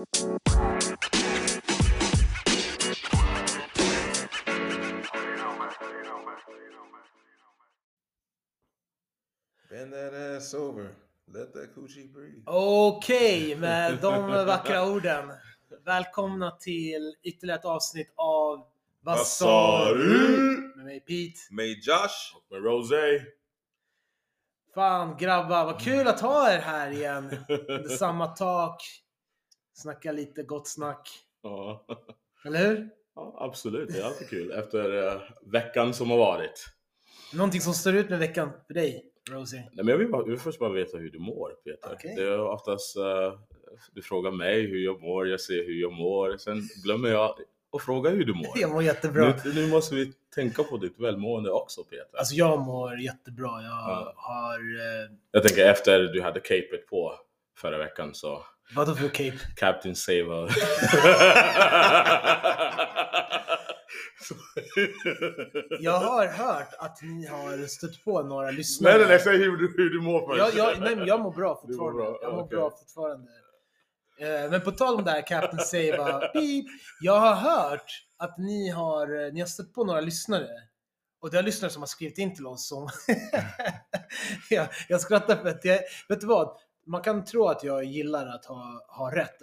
Bend that ass over. Let that coochie breathe. Okej, med de vackra orden. Välkomna till ytterligare ett avsnitt av Vad sa du? Med mig Pete. Med Josh. Med Rosé. Fan grabbar, vad kul att ha er här igen. Under samma tak. Snacka lite gott snack. Ja. Eller hur? ja, absolut. Det är alltid kul efter eh, veckan som har varit. Någonting som står ut med veckan för dig, Rosie? Nej, men jag, vill bara, jag vill först bara veta hur du mår Peter. Okej. Det är oftast eh, du frågar mig hur jag mår, jag ser hur jag mår. Sen glömmer jag att fråga hur du mår. Jag mår jättebra. Nu, nu måste vi tänka på ditt välmående också Peter. Alltså jag mår jättebra. Jag Ja. har... Eh, Jag tänker efter du hade capet på förra veckan så vadå för cape? Captain Saver. Så- Jag har hört att ni har stött på några lyssnare. Nej nej nej, säg hur du, hur du mår först. Jag, jag, nej, men jag mår bra Du mår fortfarande. bra, Jag mår okej. bra fortfarande. Eh, Men på tal om det här Captain Save, beep, jag har hört att ni har, eh, ni har stött på några lyssnare. Och det är lyssnare som har skrivit in till oss som... jag, jag skrattar för att jag, vet du vad? Man kan tro att jag gillar att ha, ha rätt.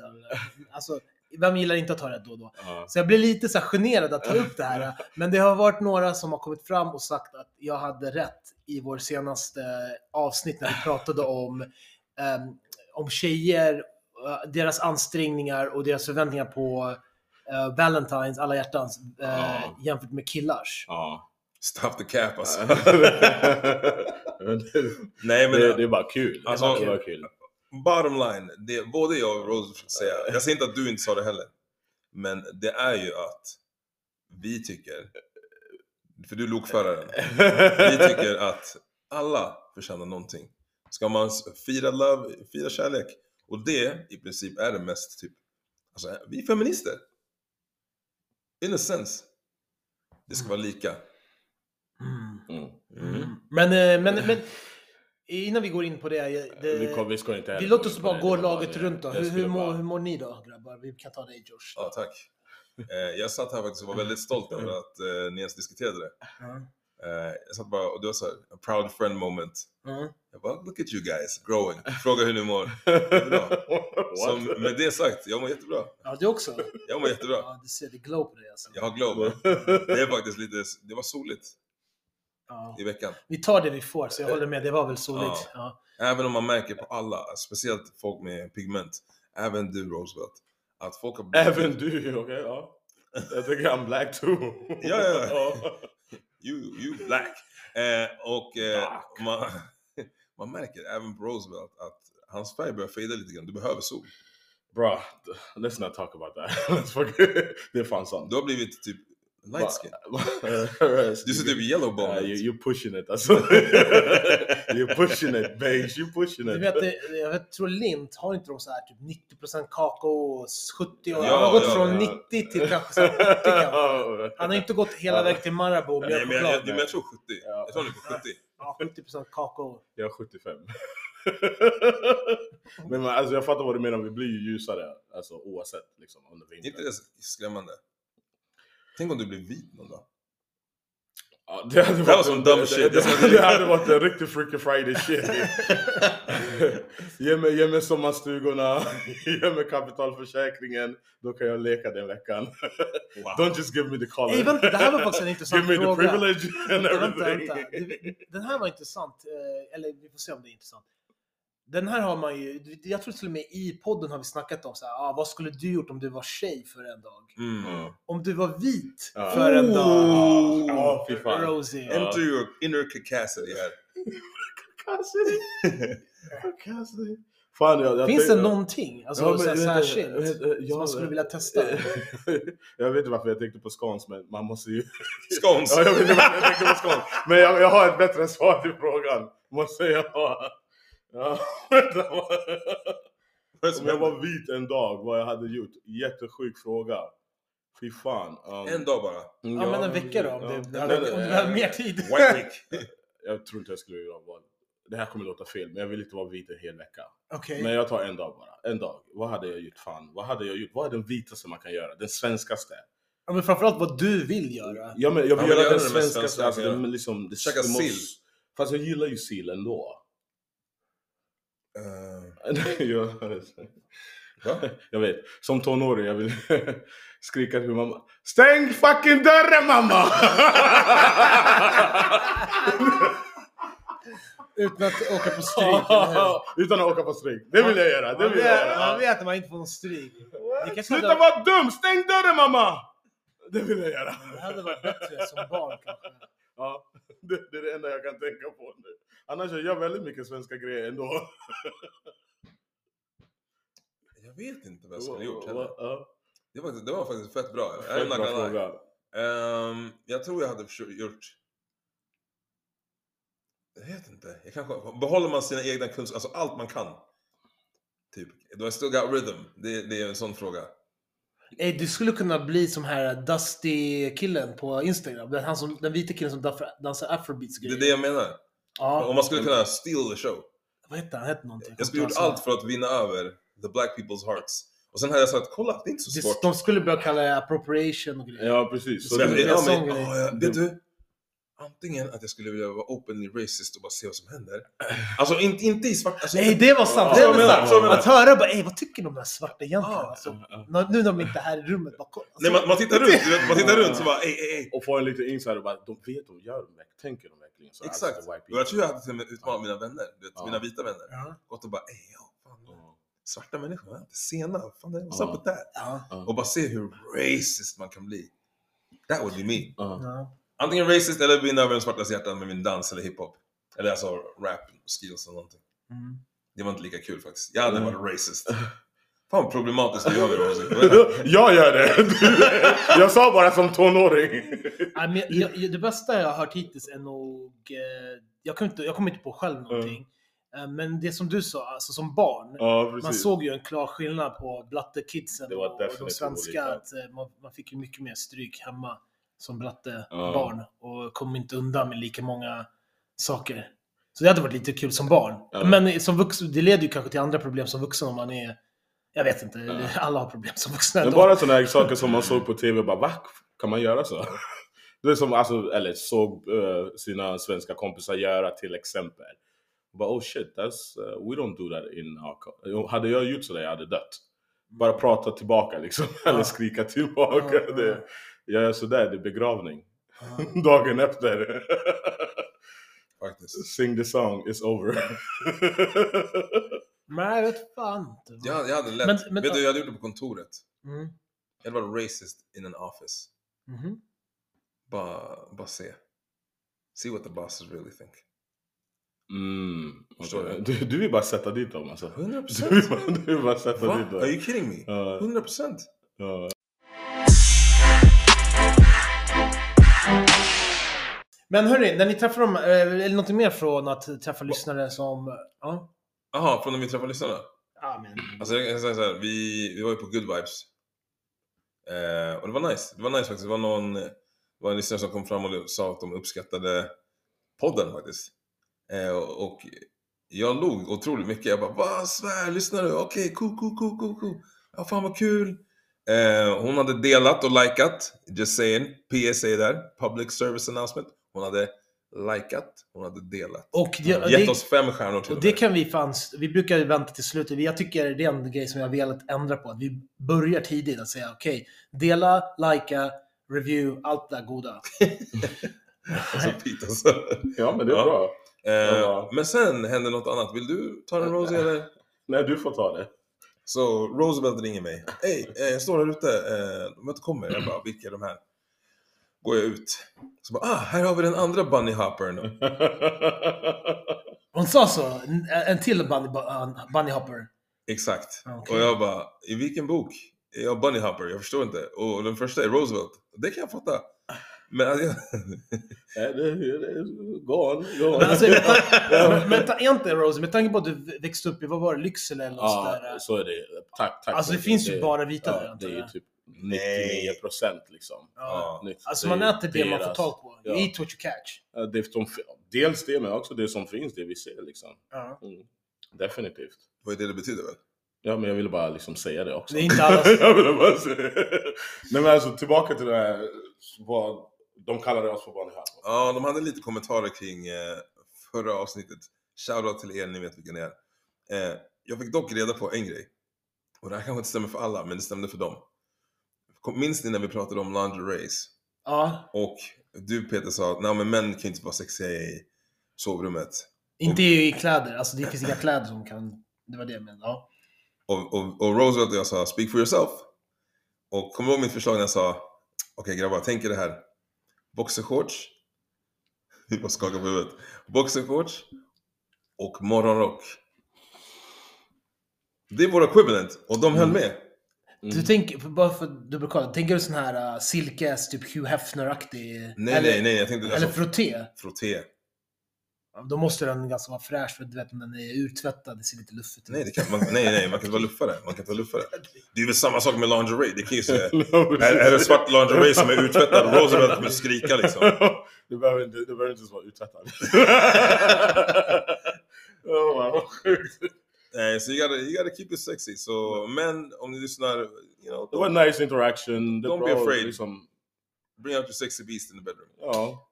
Alltså, vem gillar inte att ha rätt då och då? Ja. Så jag blir lite så generad att ta upp det här. Men det har varit några som har kommit fram och sagt att jag hade rätt i vår senaste avsnitt när vi pratade om, ehm, om tjejer, eh, deras ansträngningar och deras förväntningar på eh, Valentines, alla hjärtans, eh, Ja. jämfört med killars. Ja. Stop the cap alltså. Nej men det, det är bara kul. Alltså- det är bara kul. bottom line. Det, både jag och Rose försöker säga. Jag säger inte att du inte sa det heller. Men det är ju att vi tycker, för du är lokföraren. Vi tycker att alla förtjänar någonting. Ska man fira love, fira kärlek. Och det i princip är det mest typ, alltså vi är feminister. In a sense. Det ska vara lika. Mm. Mm. Mm. Men, eh, men, men innan vi går in på det. det vi, kom, vi ska inte vi låter gå oss bara det. gå laget bara- runt då. Hur, hur, mår, hur mår ni då grabbar? Vi kan ta dig Josh. Ja, tack. Eh, jag satt här faktiskt och var väldigt stolt över att eh, ni ens diskuterade det. Eh, jag satt bara och det var så här, a proud friend moment. Ja. Jag bara, look at you guys, growing. Fråga hur ni mår. What? med det sagt, jag mår jättebra. ja, du också? Jag mår jättebra. Ja, du ser det glow på dig alltså. Jag har glow. Det är faktiskt lite, det var soligt Ja. i veckan. Vi tar det vi får, så jag håller med. Det var väl soligt. Ja. Även om man märker på alla, speciellt folk med pigment, även du Roosevelt, att folk har blivit... Även du, okej? ja. Jag tycker I'm black too. Ja, ja, ja. You, you black. Eh, och eh, man, man märker även på Roosevelt att hans färg börjar fejda lite grann. Du behöver sol. Bra, let's not talk about that. Det är fan sant. Du har blivit typ light skin. Du ser typ yellow bone Yeah, ut. you, you're pushing it alltså. you're pushing it beige, you're pushing Du it. vet, det- jag vet, tror Lint, har inte de så här typ 90% kakao, 70 och Ja, Han har gått ja, från ja. 90 till kanske så här 80 kanske. Han har inte gått hela vägen till Marabou, Nej, men jag, jag, men jag tror 70. Ja. Jag tror han är på 70. Ja, 70% kakao. Jag är 75. Men man, alltså, jag fattar vad du menar, vi blir ju ljusare alltså, oavsett liksom, under Är inte vintern. det skrämmande? Tänk om du blir vit någon dag. Ja, det, hade Det var varit som en- dumb det, shit. Det, det, hade varit en riktig Freaky Friday shit. ge, mig, ge mig sommarstugorna, ge mig kapitalförsäkringen, då kan jag leka den veckan. Wow. Don't just give me the color. Ey, vänta, det här var faktiskt en intressant give me the fråga. privilege and Vänta, vänta, everything. vänta. Det- Den här var intressant. eh, Eller vi får se om det är intressant. Den här har man ju, jag tror till och med i podden har vi snackat om så här, ah, vad skulle du gjort om du var tjej för en dag? Mm. Om du var vit Ja. för en dag? Ja, fy fan. Rosie. Enter your inner cacacity här. Cassidy. Fan, jag, jag Finns det någonting alltså, Ja, men så här, vänta, särskilt vänta, som ja, man skulle vilja testa? jag vet inte varför jag tänkte på scones, men man måste ju... Scones. Ja, jag vet inte varför jag tänkte på scones. Men jag, jag har ett bättre svar till frågan. Måste jag ha. Ja. Vad Om jag var vit en dag, vad jag hade gjort? Jättesjuk fråga. Fy fan. Um, En dag bara. Ja, men en vecka då, om, ja. du, Nej, om du behöver mer tid. White week. Jag tror inte jag skulle göra val. det här kommer låta fel, men jag vill inte vara vit en hel vecka. Okej. Men jag tar en dag bara. En dag. Vad hade jag gjort? Fan, vad hade jag gjort? Vad är den vitaste man kan göra? Den svenskaste? Ja, men framförallt vad du vill göra. Ja, men jag vill men göra gör den svenskaste. svenska, Alltså, ja. den, liksom, det, Käka sill. Fast jag gillar ju sill ändå. Eh, jag, va? jag vet, som tonåring jag vill skrika till mamma. Stäng fucking dörren mamma! Utan att åka på stryk? Utan att åka på stryk. Det vill jag göra. Det vill jag vet, man göra. vet att man inte får någon stryk. Sluta hade, vara dum! Stäng dörren mamma! Det vill jag göra. det hade varit bättre som barn kanske. Ja, det, det är det enda jag kan tänka på nu. Annars jag gör jag väldigt mycket svenska grejer ändå. Jag vet inte vad jag skulle ha gjort heller. Det var, det var faktiskt fett bra. Jag, fett bra fråga. Ehm, jag tror jag hade gjort... Jag vet inte. Jag kanske, behåller man sina egna kunskaper, alltså allt man kan. Typ, do I still got rhythm? Det, det är en sån fråga. Ey, du skulle kunna bli som här Dusty-killen på Instagram. Den, han som, den vita killen som dansar, dansar afrobeats Det är det jag menar. Ja, Om man skulle kunna steal the show. vad heter han? Hette någonting. Jag skulle gjort allt för att vinna över the black people's hearts. Och sen hade jag sagt, kolla, det är inte så svårt. de skulle börja kalla det appropriation och grejer. Ja, precis. Så Så Ja, det, ja, men, ja, ja, vet du? Antingen att jag skulle vilja vara openly racist och bara se vad som händer. Alltså inte, inte i svart... Alltså, Nej, det var sant. Ja, det var sant. jag. Att höra bara, ey, vad tycker de där svarta egentligen? Ja. Alltså, Ja, nu när de inte är här i rummet, bara kolla. Nej, man, man tittar runt, man tittar runt så bara ey, ey, ey. och få en liten insider och bara, de vet de gör de verkligen, tänker de verkligen så? Exakt. Alltså, Och jag tror jag hade till och med utmanat mina vänner, du vet, Ja. mina vita vänner. Ja. Gått och bara ey, ja, fan, people. svarta människor inte sena. Fan, what's Ja. up with that? Ja. Och bara se hur racist man kan bli. That would be me. Ja. Ja. Antingen racist eller vinna över en svartas hjärta med min dans eller hiphop. Eller alltså rap skills eller någonting. Mm. Det var inte lika kul faktiskt. Jag hade Mm. varit racist. Fan vad problematiskt du har det Rosie. jag gör det! jag sa bara som tonåring. Nej, men jag, jag, det bästa jag har hört hittills är nog... Eh, jag, kommer inte, jag kommer inte på själv någonting. Eh, men det som du sa, alltså som barn. Ja, Man såg ju en klar skillnad på blatte-kidsen och de svenska. olika. Att, eh, man, man fick ju mycket mer stryk hemma som Ja. blatte-barn. Och kom inte undan med lika många saker. Så det hade varit lite kul som barn. Ja. Men som vuxen, det leder ju kanske till andra problem som vuxen om man är... Jag vet inte, Ja. alla har problem som vuxna Men ändå. bara sådana här saker som man såg på TV, bara va? Kan man göra så? Det är som, alltså, eller såg eh, sina svenska kompisar göra till exempel. Bara oh shit, that's, uh, we don't do that in our co-" Jo, Hade jag gjort sådär, jag hade dött. Bara prata tillbaka liksom, eller skrika tillbaka. Ja, ja. Det, jag gör sådär, det är begravning. Ja. Dagen efter. Faktiskt. Sing the song, it's over. Nej, jag vet fan inte. Jag, jag hade lätt, Men- men- vet du jag hade gjort det på kontoret? Mm. Jag hade varit racist in an office. Mhm. Bara, bara se. See what the bosses really think. Mm, okay. du? du? Du vill bara sätta dit dem alltså. 100%! Du vill bara, du vill bara sätta Va? dit dem. Are you kidding me? Ja, 100%! ja. Men hörni, när ni träffar dem, eh, eller något mer från att träffa lyssnare som... Ja. Jaha, från när vi träffade lyssnarna? Ja, men... Alltså jag kan säga så här, vi, vi var ju på Good Vibes. Eh, och det var nice. Det var nice faktiskt. Det var någon, det var en lyssnare som kom fram och sa att de uppskattade podden faktiskt. Eh, och, och jag log otroligt mycket. Jag bara va, svär, lyssnar du? Okej, cool, cool, cool, cool, cool. Ja, fan vad kul. Eh, hon hade delat och likat. Just saying. PSA där. Public service announcement. Hon hade likat. Hon hade delat. Och det, Gett det, oss fem stjärnor till och det med. kan vi fan... Vi brukar vänta till slutet. Jag tycker det är en grej som jag velat ändra på. Att vi börjar tidigt att säga okej, dela, likea, review, allt det där goda. Alltså, Pete, alltså. ja men det är Ja. bra. Eh, Ja. Men sen hände något annat. Vill du ta den Rosie eller? Nej, du får ta det. Så Roosevelt ringer mig. Hej, eh, jag står här ute. Eh, de inte kommer. Jag bara, vilka är de här? Går jag ut. Så bara, ah, här har vi den andra bunny hoppern. Hon sa så. En, en till bunny, bunny hopper. Exakt. Okej. Och jag bara, i vilken bok? Är jag bunny hopper? Jag förstår inte. Och den första är Roosevelt. Det kan jag fatta. Men alltså, Nej, det, det, det, on, go on. Men, alltså, men, men inte Rose, med tanke på att du växte upp i, vad var det, Lycksele eller något ja, sådär. så är det. Tack, tack. Alltså det för finns ju bara vita där ja, antar Det är typ 99 procent liksom. Ja. Nytt. Alltså Det är man äter det man får tag på. You Ja. eat what you catch. Ja, Det är, de, dels det, men också det som finns, det vi ser liksom. Ja. Mm. Definitivt. Vad är det det betyder väl? Ja, men jag ville bara liksom säga det också. Det är inte allas... jag ville bara säga Nej men alltså tillbaka till det här, vad de kallade oss för vad ni hade. Ja, de hade lite kommentarer kring eh, förra avsnittet. Shoutout till er, ni vet vilka ni är. Eh, jag fick dock reda på en grej. Och det här kanske inte stämmer för alla, men det stämde för dem. Minns ni när vi pratade om lingeries? Ja, Och du Peter sa att "Nej, men män kan inte vara sexiga i sovrummet. inte i kläder. Alltså det finns inga kläder som kan... Det var det jag menade. Ja. Och, och, och Roosevelt och jag sa “Speak for yourself”. Och kommer du ihåg mitt förslag när jag sa “Okej grabbar, tänk er det här. Boxershorts”. Vi bara skakar på huvudet. Boxershorts och morgonrock. Det är vår equivalent och de höll Mm. med. Du tänker, bara för att dubbelkolla, tänker du sån här uh, silkes, typ Hugh Hefner-aktig? Nej, eller, nej, nej. Jag tänkte Eller alltså, frotté? frotté. Ja, Då måste den ganska vara fräsch, för du vet om den är urtvättad, det ser lite luffigt ut. Nej, det kan, man, nej, nej, man kan inte vara luffare. Man kan inte vara luffare. Det är väl samma sak med lingerie. Det kan ju säga. Är, är det svart lingerie som är uttvättad, Roosevelt kommer skrika liksom. det behöver inte, det behöver inte ens vara uttvättad. oh, vad sjukt. Nej, så you gotta, you gotta keep it sexy. Så män, om ni lyssnar, you know, Det var en nice interaction. Det Don't be afraid. Liksom, bring out your sexy beast in the bedroom. ja.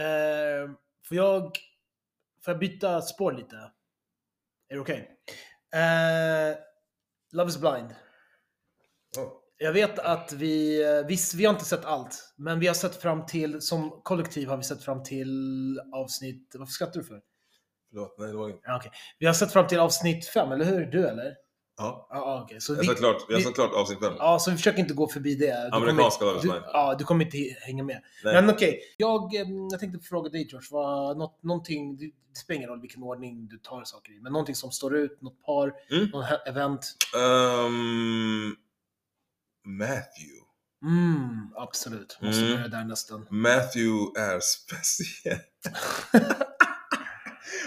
Eh, får jag... Får jag byta spår lite? Är det okej? Eh, Love is blind. Jag vet att vi, eh, visst, vi har inte sett allt, men vi har sett fram till, som kollektiv har vi sett fram till avsnitt, varför skrattar du för? Förlåt, nej det var inget. Ja, okej. Vi har sett fram till avsnitt fem, eller hur? Du eller? Ja, Ja, okej. Så jag har sett klart, vi har vi- klart avsnitt fem. ja, så vi försöker inte gå förbi det. Du Amerikanska kommer, du. Ja, du kommer inte hänga med. Nej. Men okej, jag, eh, jag tänkte fråga dig George, vad, något, någonting, det spelar ingen roll vilken ordning du tar saker i, men någonting som står ut, något par, Mm. något event. Ehm, Matthew. Mm, absolut. Måste Mm. börja där nästan. Matthew är speciell.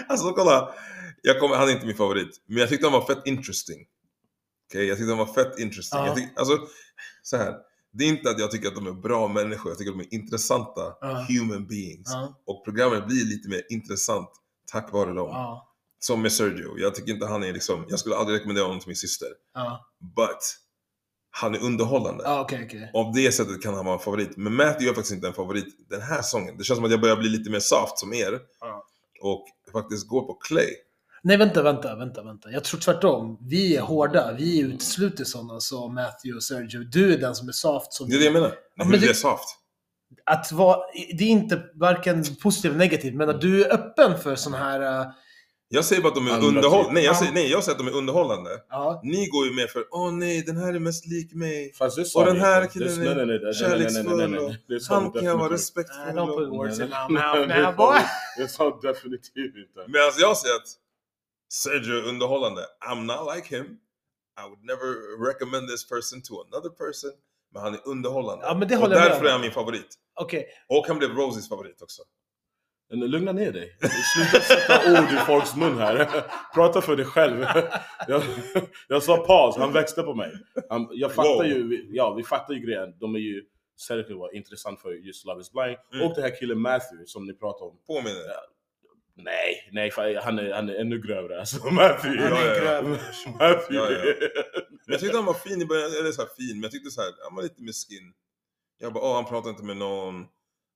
alltså kolla, jag kommer, han är inte min favorit. Men jag tyckte han var fett interesting. Okej, jag tyckte han var fett interesting. Ja. Jag tyck, alltså, så här. Det är inte att jag tycker att de är bra människor, jag tycker att de är intressanta Ja. human beings. Ja, Och programmet blir lite mer intressant tack vare dem. Som med Sergio. Jag tycker inte han är liksom, jag skulle aldrig rekommendera honom till min syster. But, han är underhållande. Ja, okej, okej. Av det sättet kan han vara en favorit. Men Matthew är faktiskt inte en favorit den här sången. Det känns som att jag börjar bli lite mer soft som er. Ja. Och faktiskt går på Clay. Nej, vänta, vänta, vänta, vänta. Jag tror tvärtom. Vi är hårda. Vi utesluter sådana som Matthew och Sergio. Du är den som är soft. Som Det är det jag menar. Nej, men hur det är soft. Att vara, det är inte varken positivt eller negativt, men att du är öppen för sådana här... Jag säger bara att de är underhållande. Nej, jag säger, nej, jag säger att de är underhållande. Ja. Ni går ju mer för åh nej, den här är mest lik mig. Fast och den här killen är kärleksfull och han kan jag vara respektfull. Don't put words in my mouth now boy. Det sa definitivt inte. Men alltså jag säger att Sergio är underhållande. I'm not like him. I would never recommend this person to another person. Men han är underhållande. Ja, men det och därför är han min favorit. Okay. Och han blev Rosies favorit också. Lugna ner dig. Sluta sätta ord i folks mun här. Prata för dig själv. Jag, jag sa paus, han växte på mig. Han, jag fattar Wow. ju, ja vi fattar ju grejen. De är ju Sergio var intressant för just Love is blind. Mm. Och den här killen Matthew som ni pratar om. Påminner. Nej, nej, fan, han är, han är ännu grövre alltså. Matthew. Han är Ja, ja, grövre. Matthew. Ja, ja. Jag tyckte han var fin i början, eller så fin, men jag tyckte så här, han var lite miskin. Jag bara, åh han pratar inte med någon.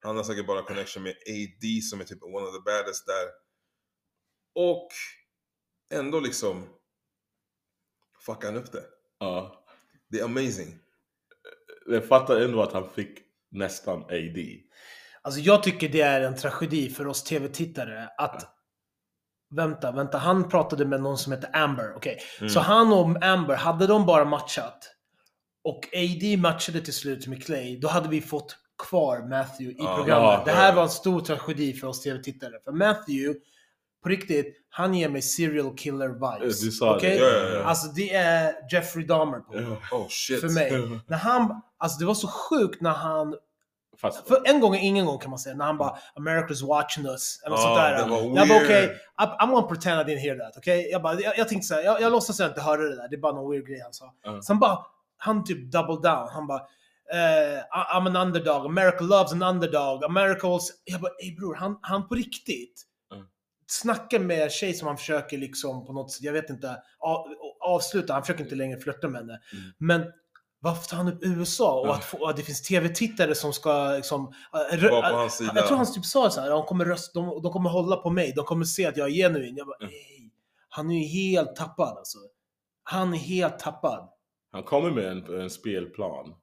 Han har säkert bara connection med AD som är typ one of the baddest där. Och ändå liksom fuckar han upp det. ja. Det är amazing. Jag fattar ändå att han fick nästan AD. alltså jag tycker det är en tragedi för oss tv-tittare att... Vänta, vänta. Han pratade med någon som heter Amber. Okej. Mm. Så han och Amber, hade de bara matchat och AD matchade till slut med Clay, då hade vi fått kvar Matthew i programmet. ja, det här var en stor tragedi för oss tv-tittare. För Matthew, på riktigt, han ger mig serial killer vibes. Du sa Okej? det. Ja, ja. Alltså det är Jeffrey Dahmer på. Oh shit. för mig. När han, alltså det var så sjukt när han, Fast, för en gång är ingen gång kan man säga, när han bara “America's watching us” eller Ja, sånt där. jag bara okej, okay, I'm gonna pretend I didn't hear that. okej? Jag, bara, jag, jag tänkte såhär, jag, jag låtsas att jag inte hörde det där, det är bara någon weird grej han sa. Ja. Sen bara, han typ double down, han bara eh, I'm an underdog, America loves an underdog, America also... Jag bara, ey bror, han, han på riktigt Mm. snackar med en tjej som han försöker liksom på något sätt, jag vet inte, av, avsluta, han försöker inte längre flirta med henne. Mm. Men varför tar han upp USA och att, få, att det finns tv-tittare som ska liksom... Var på hans sida. jag tror han typ sa så här, de kommer, rösta, de, de kommer hålla på mig, de kommer se att jag är genuin. Jag bara, Mm. ey, han är ju helt tappad alltså. Han är helt tappad. Han kommer med en, en spelplan.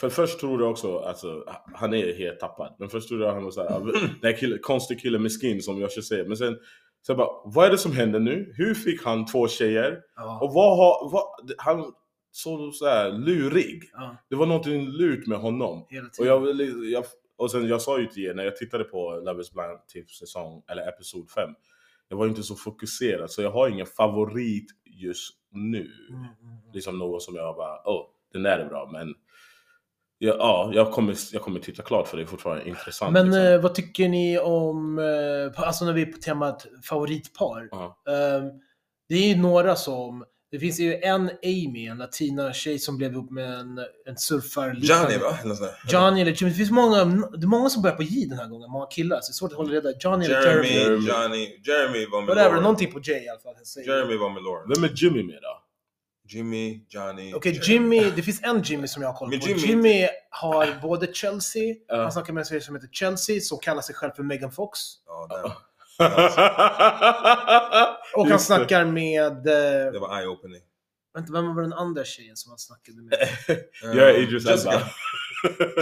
För först tror jag också, alltså, han är helt tappad. Men först trodde jag han var såhär, den här killen, konstig kille med skin som jag ska säga. Men sen, så jag bara, vad är det som händer nu? Hur fick han två tjejer? Ja. Och vad har, vad, han såg såhär lurig. ja, Det var någonting lurt med honom. Och jag, jag, och sen jag sa ju till er när jag tittade på Love is blind typ säsong, eller episod 5. Jag var inte så fokuserad så jag har ingen favorit just nu. Mm, mm, mm. Liksom någon som jag bara, åh, den där är bra men Ja, ja jag, kommer, jag kommer titta klart för det är fortfarande intressant. Men liksom. eh, vad tycker ni om, eh, alltså när vi är på temat favoritpar. Ja. Ehm, det är ju några som, det finns ju en Amy, en latina tjej som blev ihop med en, en surfar Johnny va? Johnny eller Jimmy. Det finns många, det är många som börjar på J den här gången, många killar. Så det är svårt att hålla reda. Johnny eller Jeremy, Jeremy. Johnny, Jeremy var med Whatever, Lauren. någonting på J i alla fall. Jeremy var med Lauren. Vem är Jimmy med då? Jimmy, Johnny, Okej, Jeremy. Jimmy, det finns en Jimmy som jag har koll på. Jimmy- Jimmy har både Chelsea, Ja. han snackar med en tjej som heter Chelsea, som kallar sig själv för Megan Fox. Ja, damn. Och han snackar med... Eh, Det var eye-opening. vänta, vem var den andra tjejen som han snackade med? Jag är Idris Jessica. Elba.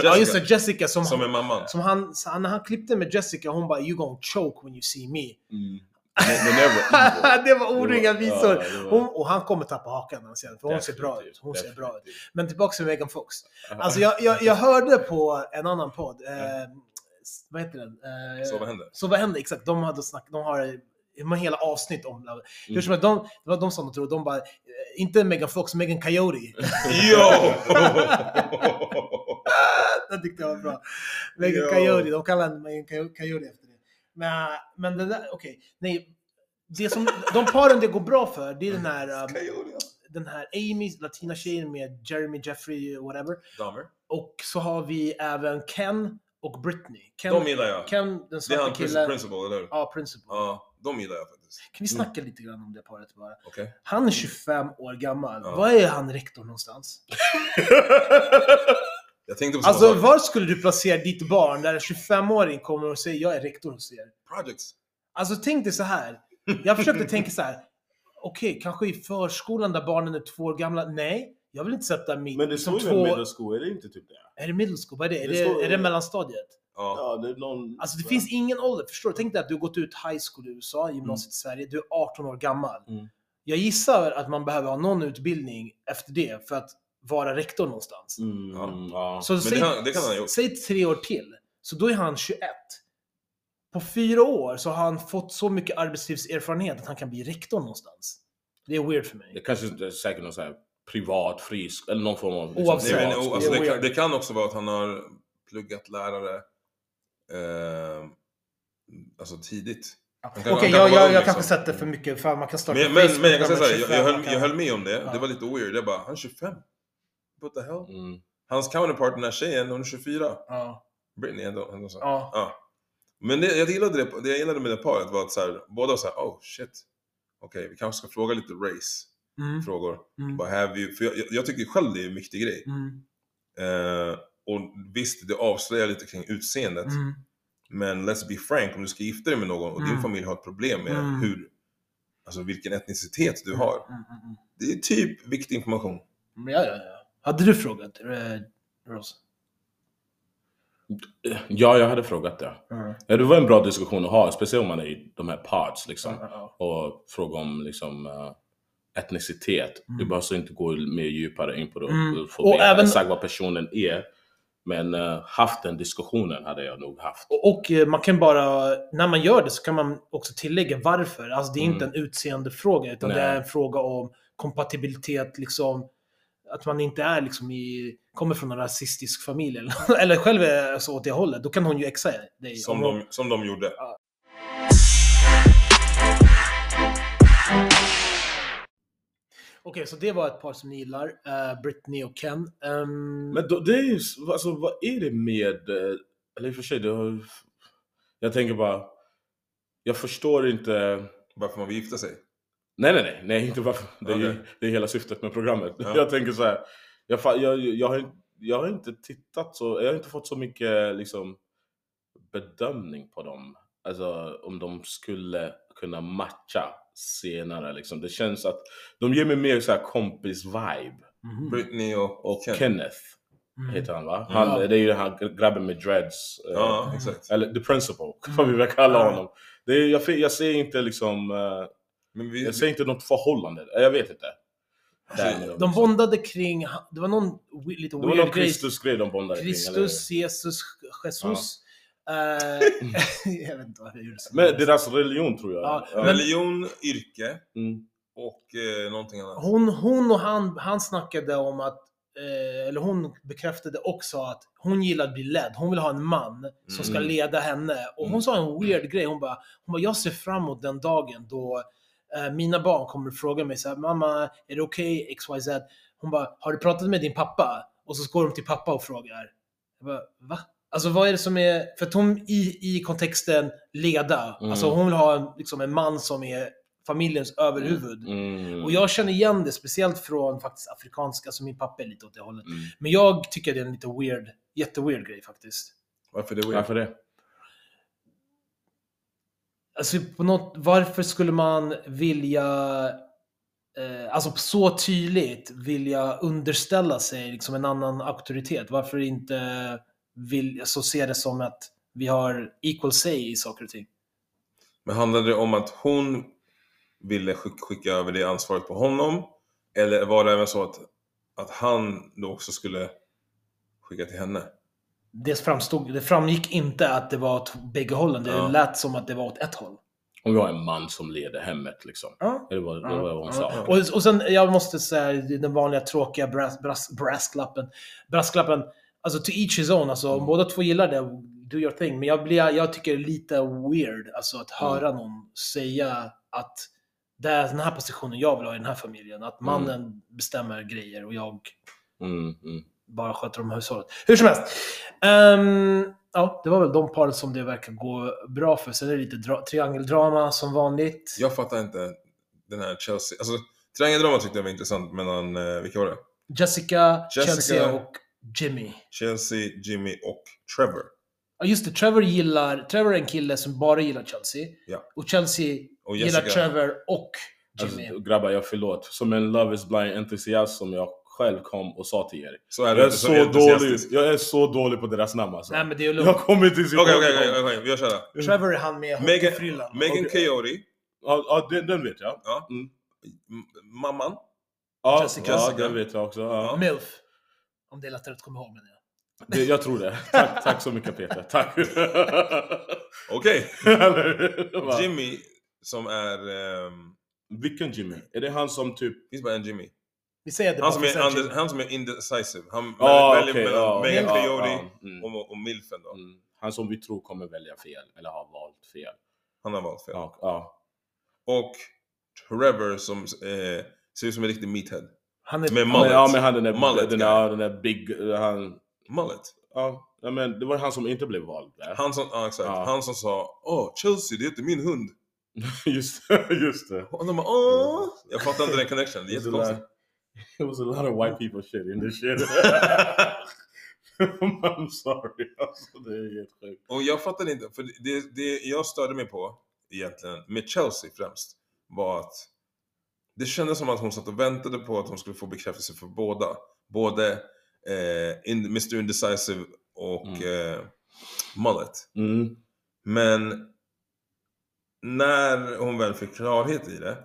Ja, just det, Jessica som, Som han, mamman. som han, så han, när han klippte med Jessica, hon bara “You gonna choke when you see me”. Mm. Det var det oringa Det visor. det Hon, och han kommer tappa hakan när han ser den, för hon ser bra ut. Hon ser bra ut. Men tillbaka till Megan Fox. Alltså jag, jag, jag hörde på en annan podd, eh, vad heter den? Eh, Så vad händer? Så vad händer? Exakt, de hade snack, de har har hela avsnitt om Love. Hur Mm. som helst, de, det var de som de tror, de bara, eh, inte Megan Fox, Megan Coyote. Yo! Den tyckte jag var bra. Megan Jo. Coyote, de kallar henne Megan Coy- Coyote det. Men, men det där, okej. Nej. Det som, de paren det går bra för, det är den här, um, den här Amy, latina tjejen med Jeremy, Jeffrey, whatever. Dahmer. Och så har vi även Ken och Britney. Ken, De gillar jag. Ken den Det är svarta han killen. Principal, eller hur? Ja, Principal. Ja, de gillar jag faktiskt. Kan vi snacka lite grann om det paret bara? Okej. Han är 25 år gammal. Ja. Var är han rektor någonstans? Jag tänkte på Alltså, var skulle du placera ditt barn där en 25-åring kommer och säger jag är rektor hos er? Projects. Alltså tänk dig så här. Jag försökte tänka så här. Okej, kanske i förskolan där barnen är två år gamla. Nej, jag vill inte sätta mitt... Men det står ju två... en middle school, är det inte typ det? Är det middle school? Vad är det? Är Det det, står- är det mellanstadiet? Ja. Ja, det är någon... Alltså det finns ingen ålder. Förstår du? Tänk dig att du har gått ut high school i USA, gymnasiet i Sverige. Du är 18 år gammal. Mm. Jag gissar att man behöver ha någon utbildning efter det för att vara rektor någonstans. Mm, Ja. ja. Så Men säg, det kan- det kan han säg tre år till. Så då är han 21. På fyra år så har han fått så mycket arbetslivserfarenhet att han kan bli rektor någonstans. Det är weird för mig. Det kanske inte är säkert någon sån här privat frisk eller någon form av... liksom Oavsett. Nej, men, alltså, det kan, det kan också vara att han har pluggat lärare eh, alltså tidigt. Okej, kan jag, jag, jag kanske liksom. sätter för mycket, för man kan starta Men, men, men jag kan säga man så är här, jag, 25, jag, höll, jag höll med om det. Ja. Det var lite weird. Jag bara, han är 25? What the hell? Mm. Hans counterpart, den här tjejen, hon är 24. Ja, Britney ändå. ändå så. ja. Ja. Men det, jag gillade det, det jag gillade med det paret var att så här, båda var såhär, oh shit. Okej, vi kanske ska fråga lite race-frågor. Mm. Mm. Bara have you, för jag, jag- tycker själv det är en viktig grej. Mm. Eh, och visst, det avslöjar lite kring utseendet. Mm. Men let's be frank, om du ska gifta dig med någon och din Mm. familj har ett problem med Mm. hur, alltså vilken etnicitet du har. Mm, mm, mm. Det är typ viktig information. Ja, ja, ja. Hade du frågat, eh, Rose? Ja, jag hade frågat det. Mm. Ja, det var en bra diskussion att ha, speciellt om man är i de här parts liksom. Ja. Och fråga om liksom eh, etnicitet. Mm. Du behöver inte gå mer djupare in på det Mm. och få Och även- exakt vad personen är. Men eh, haft den diskussionen hade jag nog haft. Och, och eh, man kan bara, när man gör det så kan man också tillägga varför. Alltså det är inte en Mm. utseendefråga, utan det Nej. är en fråga om kompatibilitet, liksom. Att man inte är liksom i, kommer från en rasistisk familj eller, eller själv är så åt det hållet. Då kan hon ju exa dig. Som Om hon- de, som de gjorde. Okej, så det var ett par som ni gillar. Uh, Britney och Ken. Ehm, Men då, det är ju, alltså vad är det med, eh, eller i och för sig, har, jag tänker bara, jag förstår inte, Varför man vill gifta sig? Nej nej nej, nej inte varför, det är, ju- Okej. det är hela syftet med programmet. Ja. Jag tänker så här, jag, jag, jag, har, jag har inte tittat så, jag har inte fått så mycket liksom bedömning på dem. Alltså om de skulle kunna matcha senare liksom. Det känns att de ger mig mer så här kompis-vibe. mhm. Britney och, Och Ken. Kenneth Mm. heter han va? Mm. Han, Ja. Det är ju den här grabben med dreads. eh, Ja, exakt. Eller the principal, vad vi väl kalla honom. Det är, jag, jag ser inte liksom, eh, Men vi, jag ser inte något förhållande. Jag vet inte. Med dem, De liksom. bondade kring, det var någon lite Det var någon weird grej. Kristus-grej de bondade kring. Kristus, Jesus, Jesus. Eh, jag vet inte vad eller? Men deras religion tror jag. Ja, Ja. men- Religion, yrke Mm. och eh, någonting annat. Hon, hon och han, han snackade om att, eh, eller hon bekräftade också att hon gillar att bli ledd. Hon vill ha en man som ska Mm. leda henne. Och hon Mm. sa en weird grej. Hon bara, hon bara, jag ser fram emot den dagen då mina barn kommer att fråga mig så här, mamma, är det okej XYZ? Hon bara, har du pratat med din pappa? Och så går de till pappa och frågar. Jag bara, va? Alltså vad är det som är, för att hon i, i kontexten leda, Mm. alltså hon vill ha en, liksom en man som är familjens överhuvud. Mm. Och jag känner igen det, speciellt från faktiskt afrikanska, så min pappa är lite åt det hållet. Mm. Men jag tycker det är en lite weird, jätteweird grej faktiskt. Varför det är weird? Varför det? Alltså på något, varför skulle man vilja, eh, alltså så tydligt vilja underställa sig liksom en annan auktoritet? Varför inte vill, så se det som att vi har equal say i saker och ting? Men handlade det om att hon ville skick, skicka över det ansvaret på honom? Eller var det även så att, att han då också skulle skicka till henne? Det, framstod, det framgick inte att det var åt bägge hållen, det Ja. lät som att det var åt ett håll. Om vi har en man som leder hemmet liksom. Ja. Det var, det var vad hon sa. Och, och sen, jag måste säga den vanliga tråkiga brass, brass, brasklappen. Brasklappen, alltså to each his own. Alltså Mm. båda två gillar det, do your thing. Men jag, blir, jag tycker det är lite weird alltså, att Mm. höra någon säga att det är den här positionen jag vill ha i den här familjen. Att mannen bestämmer grejer och jag Mm, mm. Bara sköter om hushållet. Hur som helst. Ehm, ja, det var väl de paren som det verkar gå bra för. Sen är det lite dra- triangeldrama som vanligt. Jag fattar inte den här Chelsea. Alltså, triangeldrama tyckte jag var intressant mellan, eh, vilka var det? Jessica, Jessica. Chelsea och Jimmy. Chelsea, Jimmy och Trevor. Ja just det, Trevor gillar, Trevor är en kille som bara gillar Chelsea. Ja. Och Chelsea Och gillar. Trevor och Jimmy. Alltså, grabbar, jag förlåt. Som en Love is blind entusiast som jag själv kom och sa till er. Så är Jag du är, så, så dålig, jag är så dålig på deras namn alltså. Nej men det är Jag lugnt. kommer inte ihåg Okej, okej, okej, vi gör såhär. Trevor är han med hockeyfrillan. Megan Okej. Coyote. Ja, ja den, den vet jag. Ja. Mm. Mamman. Ja, Jessica. ja den vet jag också. Ja. Milf. Om det är lättare att komma ihåg menar jag. Det, jag tror det. Tack, tack så mycket Peter. Tack. Okej. Jimmy, som är... ehm, Vilken Jimmy? Är det han som typ... Det finns bara en Jimmy. Vi säger det Han som, är, Jimmy. han som är indecisive. Han Ja, väljer okej, mellan ja, Megan ja, Coyote ja, mm. och, och Milfen då. Mm. Han som vi tror kommer välja fel, eller har valt fel. Han har valt fel. Ja, ja. Och Trevor som eh, ser ut som en riktig meathead. Han är... Med mullet. ja, men han den där, Mullet den där, den där big... Han, Mullet. ja, ja, men det var han som inte blev vald där. Han som, ja, exakt. Ja. Han som sa Åh, Chelsea, det heter min hund. just, just det. Och de bara Åh! Jag fattar inte den connection. Det är jättekonstigt. it was a lot of white people shit in this shit. I'm sorry. Alltså, det är helt sjukt. Och jag fattar inte, för det, det jag störde mig på egentligen, med Chelsea främst, var att det kändes som att hon satt och väntade på att hon skulle få bekräftelse för båda. Både eh, in, Mr Indecisive och eh, Mullet. Mm. Men när hon väl fick klarhet i det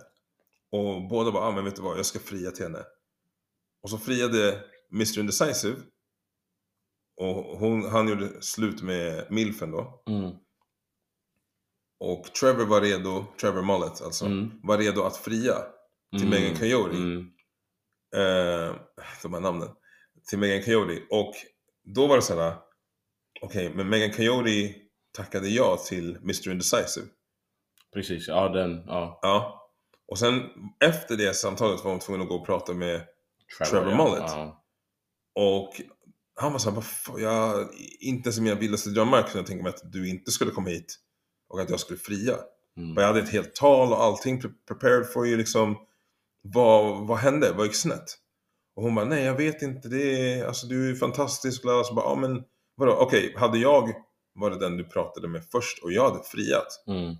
och båda bara, ah, men vet du vad, jag ska fria till henne. Och så friade Mr Indecisive och hon, han gjorde slut med Milfen då. Mm. Och Trevor var redo, Trevor Mullet alltså, Mm. var redo att fria till Mm. Megan Coyote. Mm. Eh, de här namnen. Till Megan Coyote. Och då var det så här. okej, men Megan Coyote tackade ja till Mr Indecisive. Precis, ja den, ja. Ja. Och sen efter det samtalet var hon tvungen att gå och prata med Trevor Mullet. Ja. Och han var såhär, "Vad fan, jag, inte ens i mina vildaste drömmar kunde jag tänka mig att du inte skulle komma hit. Och att jag skulle fria. Mm. Och jag hade ett helt tal och allting pre- prepared for you liksom. Vad, vad hände? Vad gick snett? Och hon bara, nej jag vet inte, det är, alltså du är fantastisk. bla." Så bara, ja men vadå, okej, hade jag varit den du pratade med först och jag hade friat. Mm.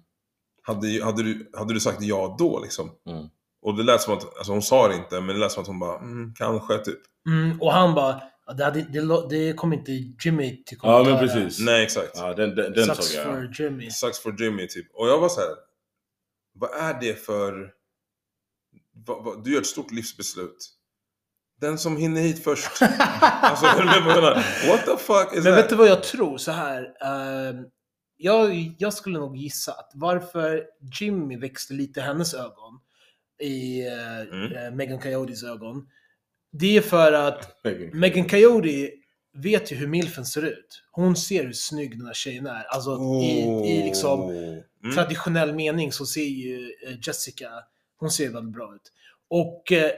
Hade, hade, du, hade du sagt ja då liksom? Mm. Och det lät som att, alltså hon sa det inte, men det lät som att hon bara, mm, kanske typ. Mm, och han bara, "Ja, det, hade, det, det kommer inte Jimmy tycka om Ja men höra." precis. Nej exakt. Ja, den, den, den Sucks jag. for Jimmy. Sucks for Jimmy typ. Och jag var så här. vad är det för... Vad, vad, du gör ett stort livsbeslut. Den som hinner hit först. alltså? What the fuck is Men that? vet du vad jag tror? Så här. ehm, jag, jag skulle nog gissa att varför Jimmy växte lite i hennes ögon, i Mm. Megan Coyotes ögon, det är för att Megan Coyote vet ju hur milfen ser ut. Hon ser hur snygg den här tjejen är. Alltså i, i liksom Oh. Mm. traditionell mening så ser ju eh, Jessica, hon ser väldigt bra ut. Och eh,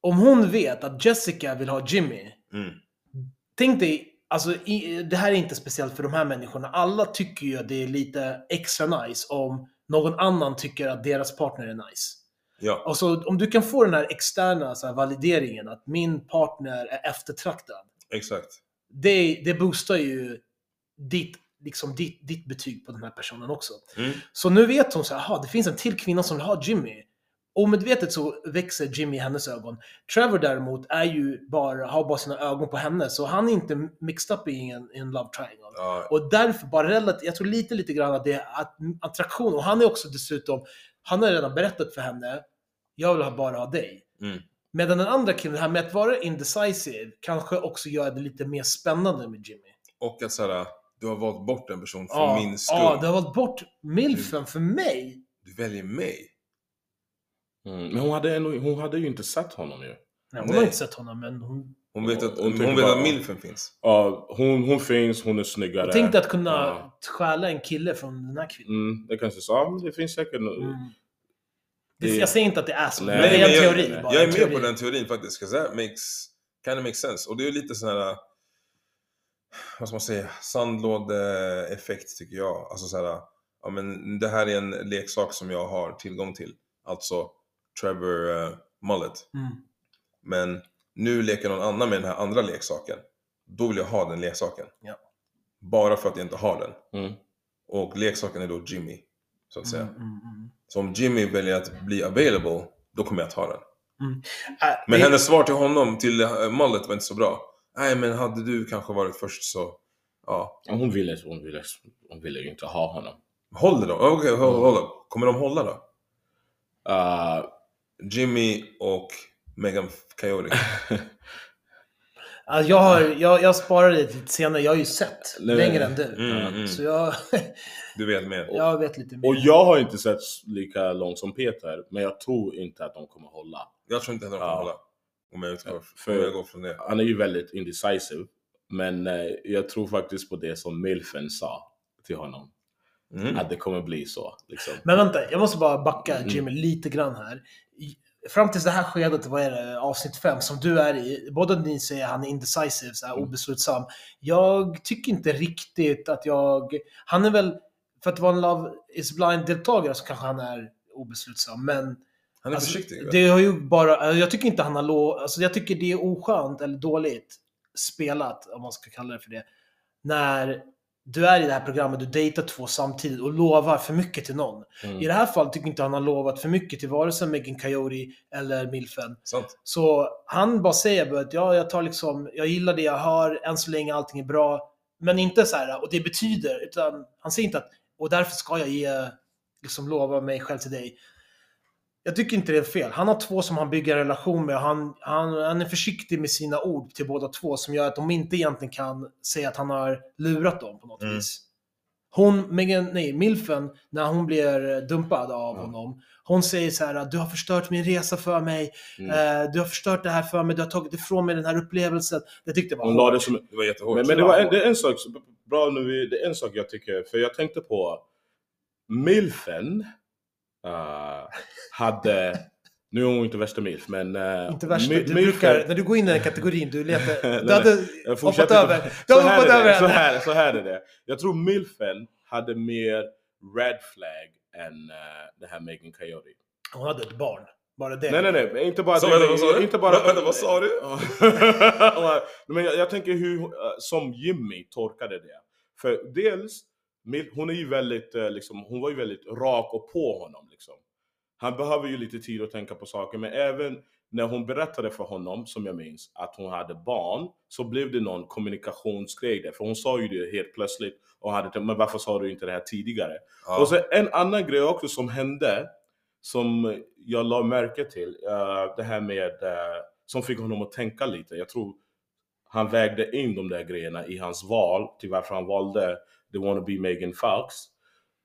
om hon vet att Jessica vill ha Jimmy, Mm. tänk dig, alltså i, det här är inte speciellt för de här människorna. Alla tycker ju att det är lite extra nice om någon annan tycker att deras partner är nice. Ja, Alltså om du kan få den här externa så här, valideringen att min partner är eftertraktad. exakt. Det, det boostar ju ditt, liksom ditt, ditt betyg på den här personen också. Mm. Så nu vet hon så här, det finns en till kvinna som vill ha Jimmy. Omedvetet så växer Jimmy i hennes ögon. Trevor däremot är ju bara, har bara sina ögon på henne, så han är inte mixed up i en, i en love triangle. Ja, Och därför, bara relativt, jag tror lite, lite grann att det är att- attraktion. Och han är också dessutom, han har redan berättat för henne, jag vill ha- bara ha dig. Mm. Medan den andra killen, det här med att vara indecisive, kanske också gör det lite mer spännande med Jimmy. och att såhär, du har valt bort en person för Ja, min skull. ja, du har valt bort milfen för mig. Du väljer mig. Mm. Men hon hade, ändå, hon hade ju inte sett honom ju. Nej, hon Nej. har inte sett honom, men hon... Hon vet att, Hon hon tänker vet bara- att milfen finns. Ja, hon, hon finns, hon är snyggare. Jag tänkte att kunna Ja. stjäla en kille från den här kvinnan. Mm, det kanske så. Ja, men det finns säkert... Mm. Det, jag säger inte att det är så, Nej, men det är en jag, teori. bara, Jag är med teori. på den teorin faktiskt. 'cause that makes, kind of makes sense. Och det är lite sån här, vad ska man säga, sandlådeeffekt tycker jag. Alltså så här, ja men det här är en leksak som jag har tillgång till. Alltså Trevor uh, Mullet. Mm. Men nu leker någon annan med den här andra leksaken. Då vill jag ha den leksaken. Ja. Bara för att jag inte har den. Mm. Och leksaken är då Jimmy. Så att säga. Mm, mm, mm. Så om Jimmy väljer att bli available, då kommer jag ta den. Äh, Men det- hennes svar till honom, till eh, Mullet var inte så bra. Nej men hade du kanske varit först så, ja. Hon ville, hon, ville, hon ville ju inte ha honom. Håller de? Okej, håll, håll, Kommer de hålla då? Uh, Jimmy och Megan Coyote. Alltså, jag, har, jag, jag sparade det lite senare, jag har ju sett Nej, längre än du. Mm, mm. Så jag, Du vet mer. jag vet lite mer. och jag har inte sett lika långt som Peter, men jag tror inte att de kommer hålla. Jag tror inte heller de kommer Ja. hålla. Om jag, utgår, För- om jag går från det. Han är ju väldigt indecisive, men eh, jag tror faktiskt på det som Milfen sa till honom. Mm. Att det kommer bli så. Liksom. Men vänta, jag måste bara backa Mm. Jimmy lite grann här. Fram tills det här skedet, vad är det, avsnitt 5 som du är i, båda ni säger han är indecisive, så här, Mm. obeslutsam. Jag tycker inte riktigt att jag... Han är väl, för att vara en Love is blind-deltagare så kanske han är obeslutsam, men Han är Alltså, försiktig. Det har ju bara, jag tycker inte han har lov, alltså jag tycker det är oskönt eller dåligt spelat, om man ska kalla det för det. När du är i det här programmet, du dejtar två samtidigt och lovar för mycket till någon. Mm. I det här fallet tycker jag inte han har lovat för mycket till vare sig Megan Coyote eller Milfen. Sant. Så han bara säger att ja, jag tar liksom, jag gillar det jag har, än så länge allting är bra. Men inte så här, och det betyder, utan han säger inte att, och därför ska jag ge, liksom lova mig själv till dig. Jag tycker inte det är fel. Han har två som han bygger en relation med och han, han, han är försiktig med sina ord till båda två som gör att de inte egentligen kan säga att han har lurat dem på något Mm. vis. Hon, Megan, nej, Milfen, när hon blir dumpad av Ja. honom, hon säger så här du har förstört min resa för mig, Mm. Eh, du har förstört det här för mig, du har tagit ifrån mig den här upplevelsen. Det tyckte jag var Hon la det hårt. som, Det var jättehårt. men men det, var en, det är en sak, bra nu, vi- det är en sak jag tycker, för jag tänkte på Milfen eh, hade, nu är hon inte värsta milf men... eh, Inte värsta, du brukar, när du går in i den kategorin, du letar, Nej, du hade jag hoppat över, du här hoppat är över det, så här, så här är det. Jag tror milfen hade mer red flag än uh, det här Megan Coyote. Hon hade ett barn, bara det. Nej, nej, nej. Inte bara Så, det, vänta, vad sa du? Inte bara, vänta, vad sa du? men jag, jag tänker hur, som Jimmy torkade det. För dels, hon är ju väldigt, eh, liksom, hon var ju väldigt rak och på honom. Liksom. Han behöver ju lite tid att tänka på saker, men även när hon berättade för honom, som jag minns, att hon hade barn, så blev det någon kommunikationsgrej där. För hon sa ju det helt plötsligt och hade tänkt, men varför sa du inte det här tidigare? Ja. Och så en annan grej också som hände, som jag la märke till, eh, det här med, eh, som fick honom att tänka lite. Jag tror han vägde in de där grejerna i hans val till varför han valde The Wanna Be Megan Fox.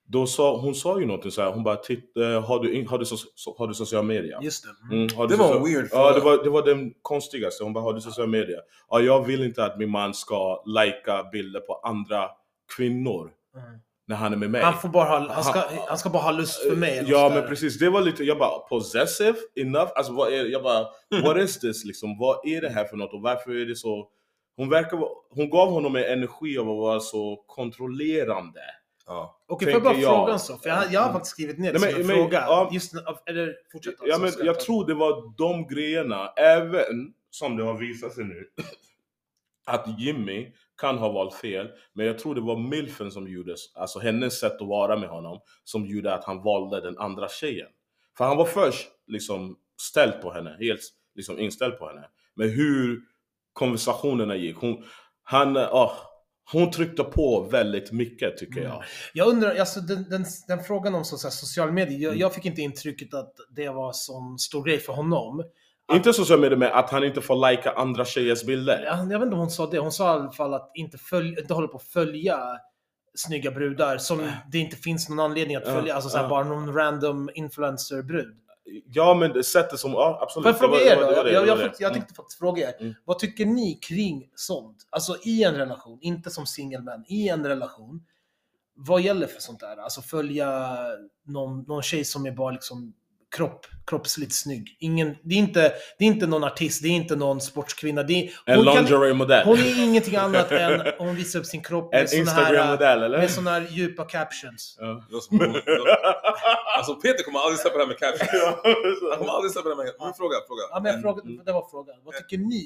Då sa, hon sa ju någonting så här, hon bara titta, har, du, har, du so, har du social media? Just det. Mm, du Det var social- en weird Ja, det var, det var den konstigaste. Hon bara, har du social media? Ja, jag vill inte att min man ska lajka bilder på andra kvinnor Mm. när han är med mig. Han får bara ha, han ska, han ska bara ha lust för mig. Ja men precis, det var lite, jag bara possessive enough, alltså vad är, jag bara what is this liksom, vad är det här för något och varför är det så hon verkar hon gav honom en energi av att vara så kontrollerande. Ja. Okej, får jag bara jag. fråga en sak? För jag, jag har faktiskt skrivit ner det Nej, som en men- fråga. ja. Just, eller fortsätt. Ja men jag ta- tror det var de grejerna, även som det har visat sig nu, att Jimmy kan ha valt fel, men jag tror det var milfen som gjorde, alltså hennes sätt att vara med honom, som gjorde att han valde den andra tjejen. För han var först liksom ställd på henne, helt liksom inställd på henne. Men hur konversationerna gick, hon, han, ah, hon tryckte på väldigt mycket tycker jag. Jag undrar, alltså den, den, den frågan om så, så här, social medier, jag, Mm. jag fick inte intrycket att det var sån stor grej för honom. Inte så som är det med att han inte får lajka andra tjejers bilder. Jag, jag vet inte om hon sa det, hon sa i alla fall att inte, följ, inte hålla på att följa snygga brudar som det inte finns någon anledning att Ja, följa, alltså så här, ja. bara någon random influencer-brud. Ja men det sättet som, ja absolut. Får jag fråga er då? jag Mm. tänkte faktiskt fråga er. Mm. Vad tycker ni kring sånt? Alltså i en relation, inte som singelmän, i en relation. Vad gäller för sånt där? Alltså följa någon, någon tjej som är bara liksom kropp, kroppsligt snygg. Ingen, det, är inte, det är inte någon artist, det är inte någon sportskvinna. Det är, En lingerie-modell. hon är ingenting annat än hon visar upp sin kropp med såna här, med såna här djupa captions. Ja. Alltså Peter kommer aldrig släppa det här med caption. Han kommer aldrig släppa det här med Men fråga, fråga. Ja, men jag En- frågade, det var frågan. Vad tycker ni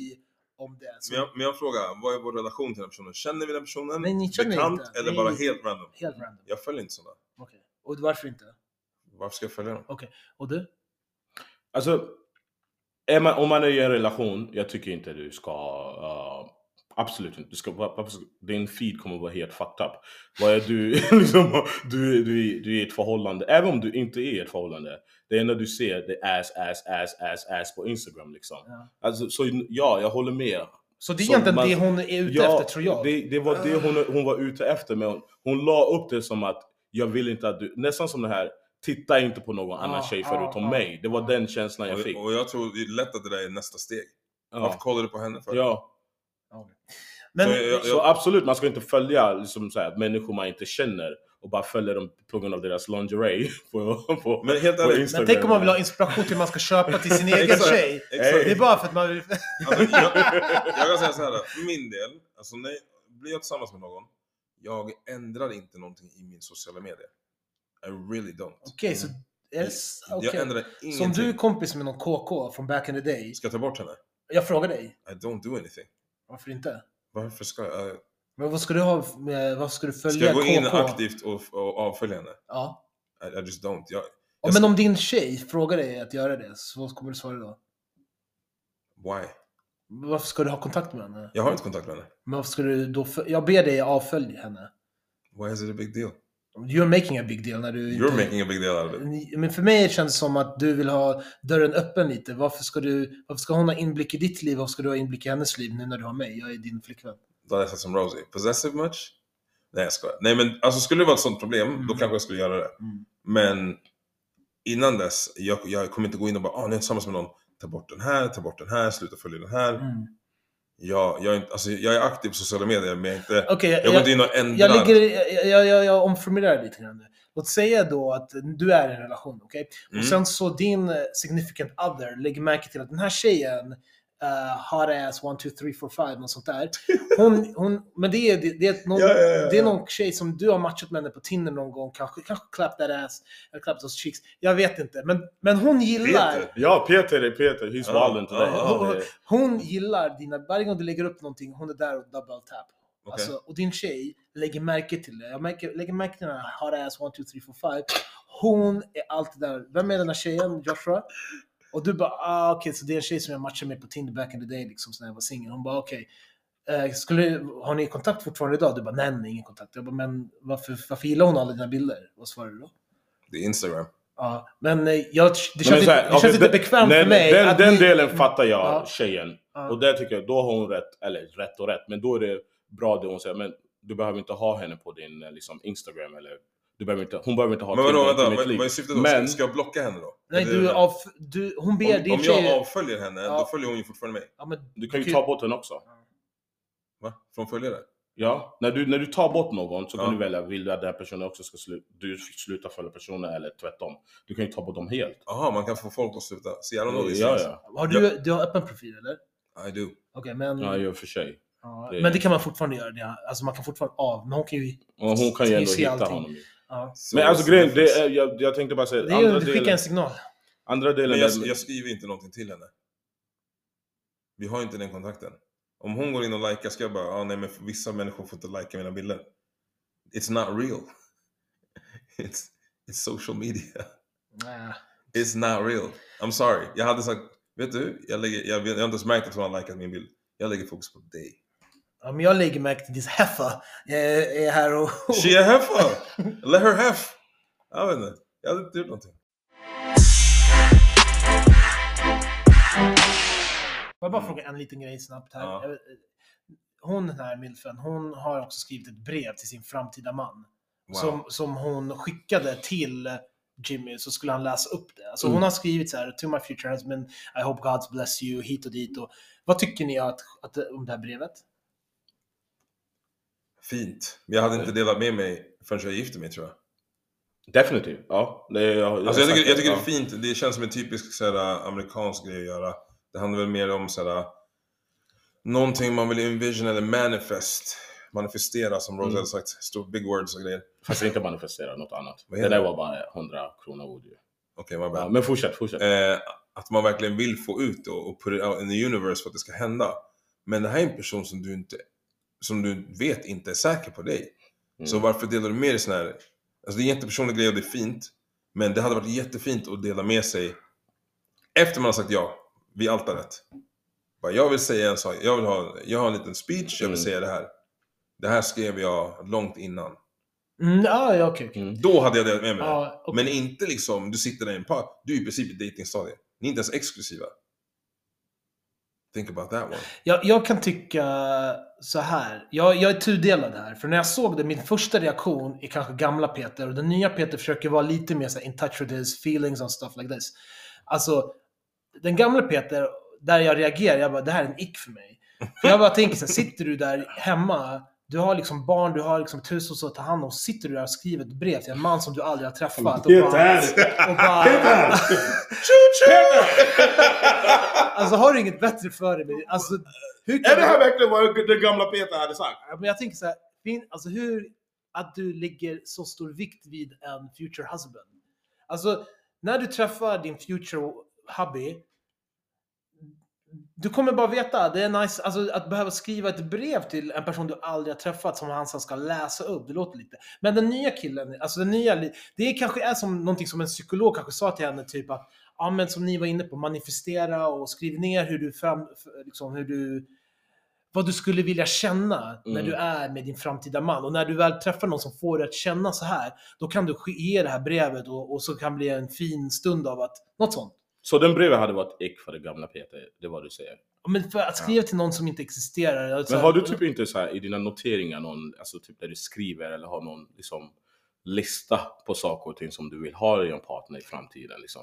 om det? Så, Men jag, men jag frågar, vad är vår relation till den personen? Känner vi den personen? Nej, ni känner Bekant inte. eller Nej. bara helt random? helt random. Jag följer inte sådana. Okej. Och varför inte? Varför ska jag följa dem? Och du? Alltså, man, om man är i en relation, jag tycker inte du ska... Uh, absolut inte. Du ska, din feed kommer vara helt fucked up. Vad är du, liksom, du, du, du är i ett förhållande, även om du inte är i ett förhållande. Det enda du ser det är ass, ass, ass, ass, ass på Instagram liksom. Ja. Alltså, så ja, jag håller med. Så det är egentligen man- det hon är ute Ja, efter tror jag. Det, det var det hon, hon var ute efter, men hon, hon la upp det som att jag vill inte att du, nästan som det här, titta inte på någon annan Ah, tjej förutom ah. mig. Det var den känslan jag fick. Och, jag tror det är lätt att det där är nästa steg. Varför Ja. kollar du på henne för? ja. Men Så jag- Så absolut, man ska inte följa liksom, så här, människor man inte känner och bara följa dem på grund av deras lingerie på, på, Men helt på Instagram. Men tänk om man vill ha inspiration till vad man ska köpa till sin egen Exakt. tjej. Exakt. Det är bara för att man vill... Alltså, jag, jag kan säga så här, för min del, alltså när blir jag tillsammans med någon, jag ändrar inte någonting i min sociala medier. I really don't. Okej, så... Är det, s- Jag okej. ändrar Så om ingenting. du är kompis med någon KK från back in the day. Ska jag ta bort henne? Jag frågar dig. I don't do anything. Varför inte? Varför ska jag? Men vad ska du ha med, vad ska du Ska följa jag gå in KK? aktivt och, och avfölja henne? Ja. I, I just don't. Jag, Ja, jag men ska- om din tjej frågar dig att göra det, så vad kommer du svara då? Why? Varför ska du ha kontakt med henne? Jag har inte kontakt med henne. Men varför ska du då... föl- Jag ber dig avfölja henne. Why is it a big deal? You're making a big deal när du You're inte... making a big deal Men för mig känns det som att du vill ha dörren öppen lite. Varför ska, du, varför ska hon ha inblick i ditt liv? Varför ska du ha inblick i hennes liv nu när du har mig? Jag är din flickvän. Då hade jag sagt som Rosie. Possessive much? Nej jag skojar. Nej men alltså skulle det vara ett sånt problem, då Mm. kanske jag skulle göra det. Mm. Men innan dess, jag, jag kommer inte gå in och bara ah, nu är jag tillsammans med någon. Ta bort den här, ta bort den här, sluta följa den här. Mm. Ja, jag, är inte, alltså, jag är aktiv på sociala medier men jag inte... Okej, Jag går jag, inte in och ändrar. jag, ligger, jag, jag, jag, omformulerar lite grann nu. Låt säga då att du är i en relation, okej? Mm. Och sen så din significant other lägger märke till att den här tjejen, uh, hot ass, one, two, three, four, five, något sånt där. Hon, hon, men det är, det, det, är någon, Ja, ja, ja, det är någon tjej som du har matchat med henne på Tinder någon gång, kanske, kanske clap that ass, eller clap those cheeks. Jag vet inte. Men, men hon gillar... Peter. Ja, Peter är Peter. He's Ja, wild ja, Hon, hon, det- hon gillar dina, varje gång du lägger upp någonting, hon är där och double tap. Okej. Alltså, och din tjej lägger märke till det. Jag märker, lägger märke till den här hot ass 1, 2, 3, 4, 5. Hon är alltid där. Vem är den här tjejen? Joshua? Och du bara, ah, okej, så det är en tjej som jag matchade med på Tinder back in the day, liksom, så när jag var singel. Hon bara, okej. Eh, skulle, har ni kontakt fortfarande idag? Du bara, nej, nej, ingen kontakt. Jag bara, men varför, varför gillar hon alla dina bilder? Vad svarar du då? Det är Instagram. Ja, men eh, jag, det känns, Men det lite den- bekvämt den, för mig. Den, att den ni- delen fattar jag, Ja. tjejen. Ja. Och där tycker jag, då har hon rätt, eller rätt och rätt, men då är det bra det hon säger. Men du behöver inte ha henne på din eh, liksom, Instagram eller du behöver inte, hon behöver inte ha Men vadå, tillgång till vänta, mitt vad, liv. vad är syftet då? Men- Ska, ska jag blocka henne då? Nej, du, av, du, hon ber om, din om tjej... jag avföljer henne, Ja. då följer hon ju fortfarande mig. ja, men, Du kan ju ta bort den också. Va? Från följare? Ja, när du, när du tar bort någon så kan Ja. du välja, vill du att den här personen också ska sluta, du sluta följa personen eller tvärtom. Du kan ju ta bort dem helt. Jaha, man kan få folk att sluta. Så jävla these Ja, ja. har du, du har öppen profil eller? I do. Okej, men... Ja, i och för sig. Ja, Det- Men det kan man fortfarande göra. Det. Alltså man kan fortfarande av, men hon kan ju... Och hon kan ju ändå hitta allting. honom. Ja. Så- Men alltså så grejen, det är, jag, jag tänkte bara säga, Det är, andra du skickar delen, en signal. andra delen Men jag, jag skriver inte någonting till henne. Vi har inte den kontakten. Om hon går in och likar ska jag bara, ah, nej men vissa människor får inte lika mina bilder. It's not real. It's, it's social media. Nej. It's not real. I'm sorry. Jag hade sagt, vet du, jag, lägger, jag, jag har inte ens märkt att hon har likat min bild. Jag lägger fokus på dig. Ja, men jag lägger märke till this heffa är, är här och... She a heifer! Let her have! Jag vet inte. Jag hade inte gjort någonting. Får jag bara fråga en liten grej snabbt här? Ja. Vet- Hon den här milfen, hon har också skrivit ett brev till sin framtida man. Wow. Som, som hon skickade till Jimmy så skulle han läsa upp det. Alltså Mm. hon har skrivit så här, To my future husband, I hope God bless you, hit och dit. Och, vad tycker ni att, att, om det här brevet? Fint. Men jag hade inte delat med mig förrän jag gifte mig tror jag. Definitivt, ja. Det jag, Alltså jag tycker, jag tycker det är fint. Det känns som en typisk såhär, amerikansk grej att göra. Det handlar väl mer om såhär, någonting man vill envision eller manifest. Manifestera som Rose Mm. hade sagt. Stort big words och grejer. Fast inte manifestera något annat. Det där var bara 100 kronor ord ju. Okej, my Ja, men fortsätt, fortsätt. Eh, att man verkligen vill få ut och, och put it out in the universe för att det ska hända. Men det här är en person som du inte, som du vet inte är säker på dig. Mm. Så varför delar du med dig sån här... Alltså det är en jättepersonlig grej och det är fint. Men det hade varit jättefint att dela med sig efter man har sagt ja, vid altaret. Bara, jag vill säga en sak, jag vill ha, jag har en liten speech, jag vill Mm. säga det här. Det här skrev jag långt innan. Mm, ja, ja, okej. okej. Mm. Då hade jag delat med mig. Ja, okej. Men inte liksom, du sitter där i en par, du är i princip i datingstadiet. Ni är inte ens exklusiva. Think about that one. Jag, jag kan tycka så här. Jag, jag är tudelad här. För när jag såg det, min första reaktion är kanske gamla Peter. Och den nya Peter försöker vara lite mer så här, in touch with his feelings and stuff like this. Alltså, den gamla Peter, där jag reagerar, jag bara, det här är en ick för mig. För jag bara tänker så här, sitter du där hemma, du har liksom barn, du har liksom ett hus att ta hand om, sitter du där och skriver ett brev till en man som du aldrig har träffat. Och bara, och bara, alltså har du inget bättre för dig? Alltså, hur kan Är det här verkligen vad den gamla Peter hade sagt? Men jag tänker så här, fin, alltså hur, att du lägger så stor vikt vid en future husband. Alltså, när du träffar din future hubby, du kommer bara veta, det är nice, alltså att behöva skriva ett brev till en person du aldrig har träffat som han sen ska läsa upp, det låter lite. Men den nya killen, alltså den nya, det kanske är som någonting som en psykolog kanske sa till henne, typ att, ja men som ni var inne på, manifestera och skriv ner hur du fram, liksom hur du, vad du skulle vilja känna när Mm. du är med din framtida man. Och när du väl träffar någon som får dig att känna så här, då kan du ge det här brevet och, och så kan det bli en fin stund av att, något sånt. Så den brevet hade varit ick för den gamla Peter, det är vad du säger. Men för att skriva till någon som inte existerar. alltså- Men har du typ inte så här i dina noteringar någon, alltså typ där du skriver eller har någon liksom lista på saker och ting som du vill ha i en partner i framtiden liksom?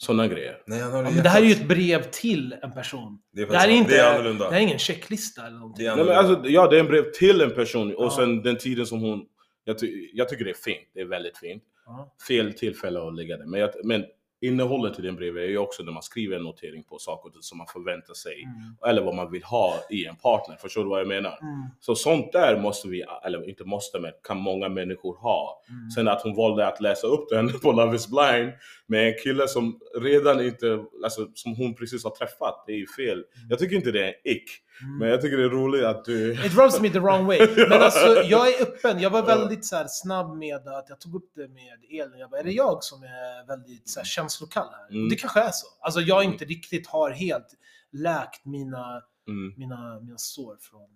Sådana grejer. Nej, Ja, det men det här är ju ett brev till en person. Det är, Det här är, inte, det är det annorlunda. här är ingen checklista eller någonting. Det är Nej, men annorlunda. alltså, ja, det är en brev till en person och Ja. sen den tiden som hon... Jag, ty jag tycker det är fint. Det är väldigt fint. Ja. Fel tillfälle att lägga det. Men, jag, men innehållet i den brevet är ju också när man skriver en notering på saker som man förväntar sig. Mm. Eller vad man vill ha i en partner. Förstår du vad jag menar? Mm. Så sånt där måste vi, eller inte måste men kan många människor ha. Mm. Sen att hon valde att läsa upp den på Love is blind med en kille som redan inte, alltså som hon precis har träffat. Det är ju fel. Jag tycker inte det är en ick. Mm. Men jag tycker det är roligt att du... It rubs me the wrong way. Men alltså, jag är öppen. Jag var väldigt så snabb med att jag tog upp det med Elin. Jag bara, är det jag som är väldigt så här, känslokall här? Mm. Det kanske är så. Alltså jag inte riktigt har helt läkt mina, Mm. mina, mina sår från...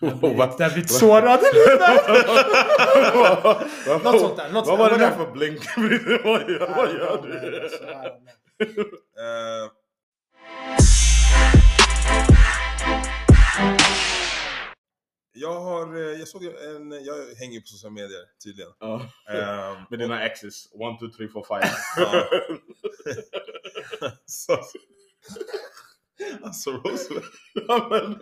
Jag blivit sårad. Något sånt där, något Vad sånt var där. det där för blink? vad gör, vad gör du? Jag har, eh, jag såg en, jag hänger ju på sociala medier tydligen. Ja. Eh, Med dina exes. One, two, three, four, five. Ja. så, alltså Roosevelt, Ja, men,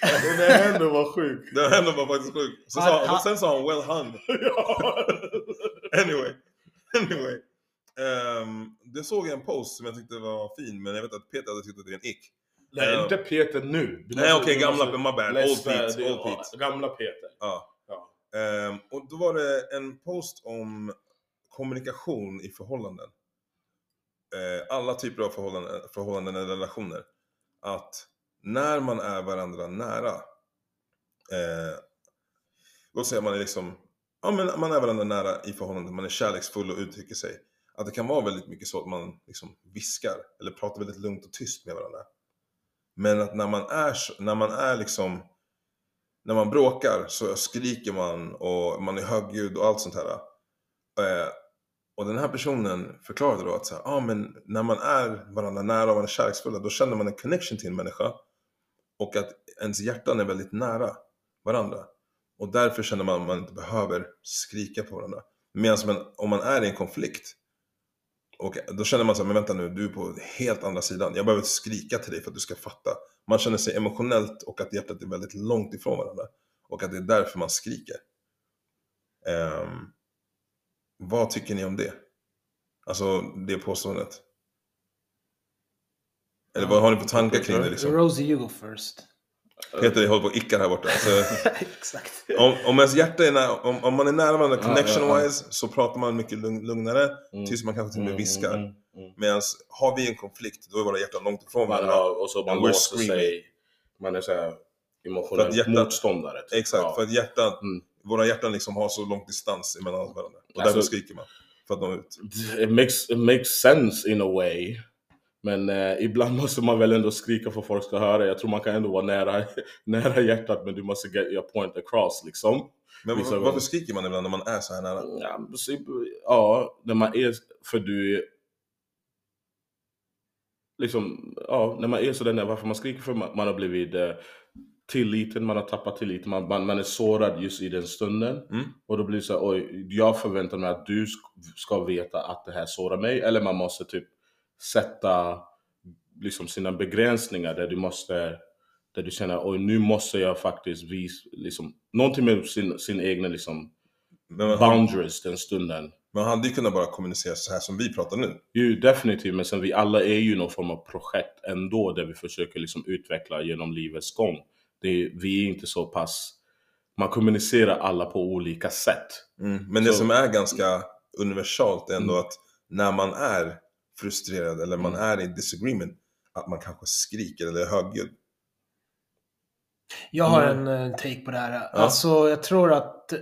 det där hände var sjukt. det hände var faktiskt sjukt. Så Han- sa, han- och sen sa han well hung. Anyway, anyway. Um, det såg jag en post som jag tyckte var fin, men jag vet att Peter hade tyckt att det är en ick. Nej, inte Peter nu. Du Nej okej, du gamla, måste my bad. Old Pete. är- Old Pete. Gamla Peter. Ja. Ja. Ehm, och då var det en post om kommunikation i förhållanden. Eh, alla typer av förhållanden, förhållanden eller relationer. Att när man är varandra nära. Eh, då säger man liksom, ja men man är varandra nära i förhållanden, man är kärleksfull och uttrycker sig. Att det kan vara väldigt mycket så att man liksom viskar eller pratar väldigt lugnt och tyst med varandra. Men att när man är, när man är liksom när man bråkar så skriker man och man är högljudd och allt sånt här. Eh, och den här personen förklarade då att så här, ah, men när man är varandra nära och man är kärleksfulla då känner man en connection till en människa. Och att ens hjärtan är väldigt nära varandra. Och därför känner man att man inte behöver skrika på varandra. Medan man, om man är i en konflikt och då känner man så här, men vänta nu, du är på helt andra sidan. Jag behöver skrika till dig för att du ska fatta. Man känner sig emotionellt och att hjärtat är väldigt långt ifrån varandra. Och att det är därför man skriker. Ehm, vad tycker ni om det? Alltså det påståendet. Eller vad har ni för tankar kring det liksom? Rosie, you go first. Peter håller på och ickar här borta. Exakt. om, om ens hjärta är nära, om, om man är nära varandra Ja, connection ja, ja. wise så pratar man mycket lugn, lugnare. Mm. Tills man kanske till och med viskar. Mm, mm, mm. Medan har vi en konflikt då är våra hjärtan långt ifrån varandra. och så man låser sig. Man är såhär För emotionell att hjärtat- motståndare. typ. Exakt, Ja. för att hjärtan, Mm. våra hjärtan liksom har så lång distans emellan varandra. Och Alltså- därför skriker man. För att nå ut. it makes, it makes sense in a way. Men eh, ibland måste man väl ändå skrika för att folk ska höra. Jag tror man kan ändå vara nära, nära hjärtat men du måste get your point across liksom. Men Vissa var, gånger. varför skriker man ibland när man är så här nära? Ja, ja när man är, för du liksom, ja, när man är sådär nära, varför man skriker för man, man har blivit eh, tilliten, man har tappat tilliten, man, man, man är sårad just i den stunden. Mm. Och då blir det så här, oj, jag förväntar mig att du sk- ska veta att det här sårar mig. Eller man måste typ sätta liksom sina begränsningar där du måste, där du känner, oj nu måste jag faktiskt visa, liksom, någonting med sin, sin egna liksom Men man, boundaries den stunden. man hade ju kunnat bara kommunicera så här som vi pratar nu. Jo, definitivt, men sen vi alla är ju någon form av projekt ändå där vi försöker liksom utveckla genom livets gång. Det är, vi är inte så pass, man kommunicerar alla på olika sätt. Mm. Men det Så- som är ganska universalt är ändå Mm. att när man är frustrerad eller man Mm. är i disagreement, att man kanske skriker eller är högljudd. Jag har Mm. en eh, take på det här. Alltså, jag tror att...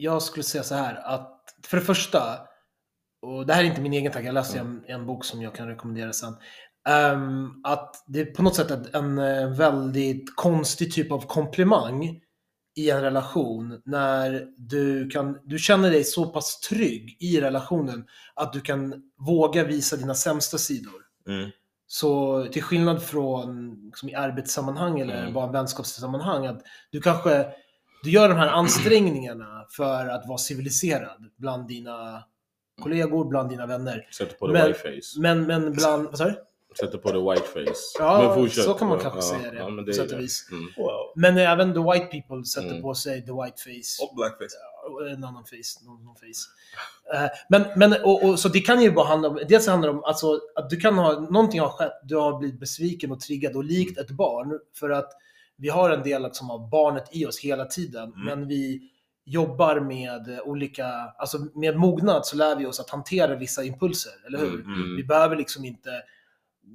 Jag skulle säga så här att, för det första, och det här är inte min egen tanke, jag läste en, en bok som jag kan rekommendera sen. ehm, att det är på något sätt en, en eh, väldigt konstig typ av komplimang i en relation när du, kan, du känner dig så pass trygg i relationen att du kan våga visa dina sämsta sidor. Mm. Så till skillnad från liksom, i arbetssammanhang eller Mm. bara en vänskapssammanhang, att du kanske du gör de här ansträngningarna för att vara civiliserad bland dina kollegor, bland dina vänner. Sätter på the Men- white face. Men, men bland, vad sa du? Sätter på the white face. Ja, så kan man kanske ja, säga det, Ja, på sätt och vis. Mm. Men även the white people sätter Mm. på sig the white face. Och blackface. Och en annan face. Någon, någon face. Eh, men, men och, och, så det kan ju bara handla om, dels handlar det om alltså, att du kan ha, någonting har skett, du har blivit besviken och triggad och likt ett barn. För att vi har en del liksom, av barnet i oss hela tiden. Mm. Men vi jobbar med olika, alltså med mognad så lär vi oss att hantera vissa impulser, eller hur? Mm, mm. Vi behöver liksom inte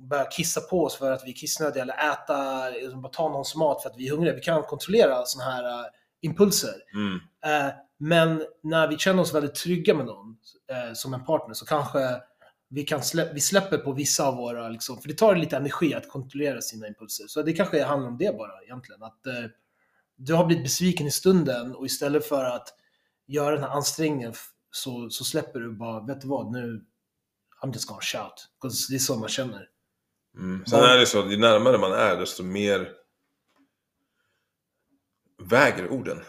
börja kissa på oss för att vi är kissnödiga eller äta, liksom bara ta någons mat för att vi är hungriga. Vi kan kontrollera sådana här eh, impulser. Mm. Eh, men när vi känner oss väldigt trygga med någon, eh, som en partner, så kanske vi, kan slä- vi släpper på vissa av våra, liksom, för det tar lite energi att kontrollera sina impulser. Så det kanske handlar om det bara egentligen. Att du har blivit besviken i stunden och istället för att göra den här ansträngningen så, så släpper du bara, vet du vad, nu I'm just gonna shout. 'Cause det är så man känner. Mm. Sen är det så, ju närmare man är desto mer väger orden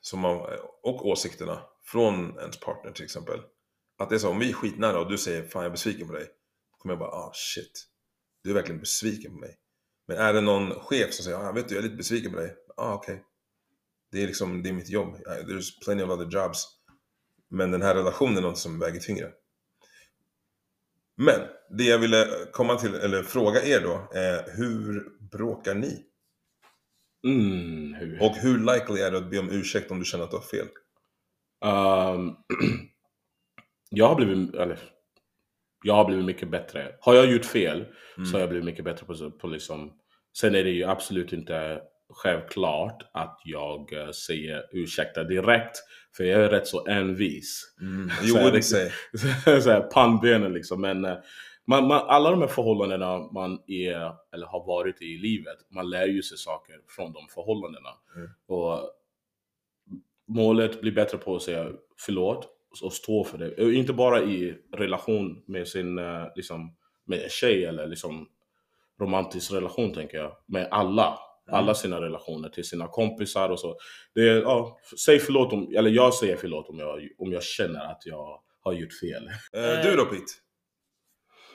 som man, och åsikterna från ens partner till exempel. Att det är så, om vi är skitnära och du säger fan jag är besviken på dig. Då kommer jag bara, ah shit. Du är verkligen besviken på mig. Men är det någon chef som säger, ah vet du jag är lite besviken på dig. Ah okej. Det är liksom, det är mitt jobb. There's plenty of other jobs. Men den här relationen är något som väger tyngre. Men det jag ville komma till, eller fråga er då, är hur bråkar ni? Mm, hur? Och hur likely är det att be om ursäkt om du känner att du har fel? Ehm, jag har blivit, eller, jag har blivit mycket bättre. Har jag gjort fel Mm. så har jag blivit mycket bättre på, på liksom... Sen är det ju absolut inte självklart att jag eh, säger ursäkta direkt. För jag är rätt så envis. Mm. Så You wouldn't say. pannbenen liksom. Men eh, man, man, alla de här förhållandena man är, eller har varit i i livet, man lär ju sig saker från de förhållandena. Mm. Och målet blir bättre på att säga förlåt och stå för det. Inte bara i relation med sin, eh, liksom, med en tjej eller liksom romantisk relation tänker jag. Med alla. Mm. Alla sina relationer till sina kompisar och så. Det är, ja, säg förlåt om, eller jag säger förlåt om jag, om jag känner att jag har gjort fel. Eh, du då Pete?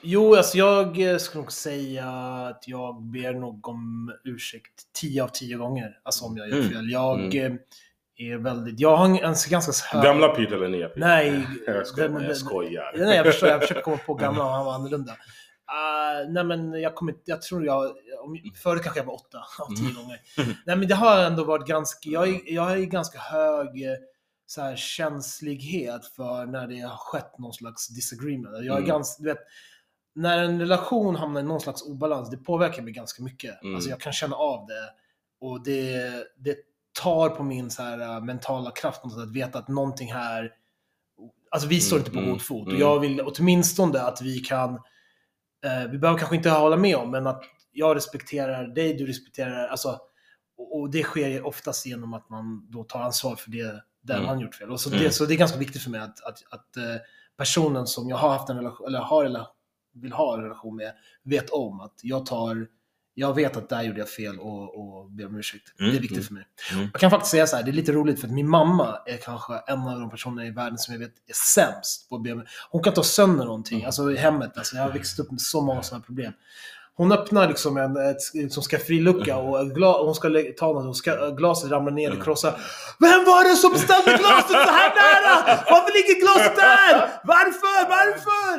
Jo, alltså jag eh, skulle nog säga att jag ber nog om ursäkt 10 av 10 gånger. Alltså om jag gör Mm. fel. Jag eh, är väldigt... Jag har en en ganska hög... Gamla Peter eller nya Peter? Nej. Jag skojar, den- jag skojar. Nej, jag förstår. Jag försöker komma på gamla och han var annorlunda. Uh, nej men jag kommer jag tror jag, förut kanske jag var 8 av 10 gånger. Nej men det har ändå varit ganska, jag är, jag är ganska hög eh, så här, känslighet för när det har skett någon slags disagreement. Jag är Mm. ganska, du vet, när en relation hamnar i någon slags obalans, det påverkar mig ganska mycket. Mm. Alltså jag kan känna av det. Och det, det tar på min så här, äh, mentala kraft något att veta att någonting här... Alltså vi står Mm, inte på mm, god fot. mm. Och jag vill åtminstone att vi kan... Eh, vi behöver kanske inte hålla med om, men att jag respekterar dig, du respekterar... Alltså, och, och det sker oftast genom att man då tar ansvar för det där Mm. man gjort fel. Och så, Mm. det, så det är ganska viktigt för mig att, att, att eh, personen som jag har haft en relation, eller har eller vill ha en relation med, vet om att jag tar jag vet att där gjorde jag fel och, och ber om ursäkt. Mm, det är viktigt mm. för mig. Mm. Jag kan faktiskt säga så här, det är lite roligt för att min mamma är kanske en av de personerna i världen som jag vet är sämst på att be om Hon kan ta sönder någonting, Mm. alltså i hemmet. Alltså, jag har växt upp med så många sådana problem. Hon öppnar liksom en ett, liksom skafferilucka och gla, hon ska lä- ta något och ska, glaset ramlar ner och krossar. Vem var det som ställde glaset så här nära? Varför ligger glaset där? Varför? Varför?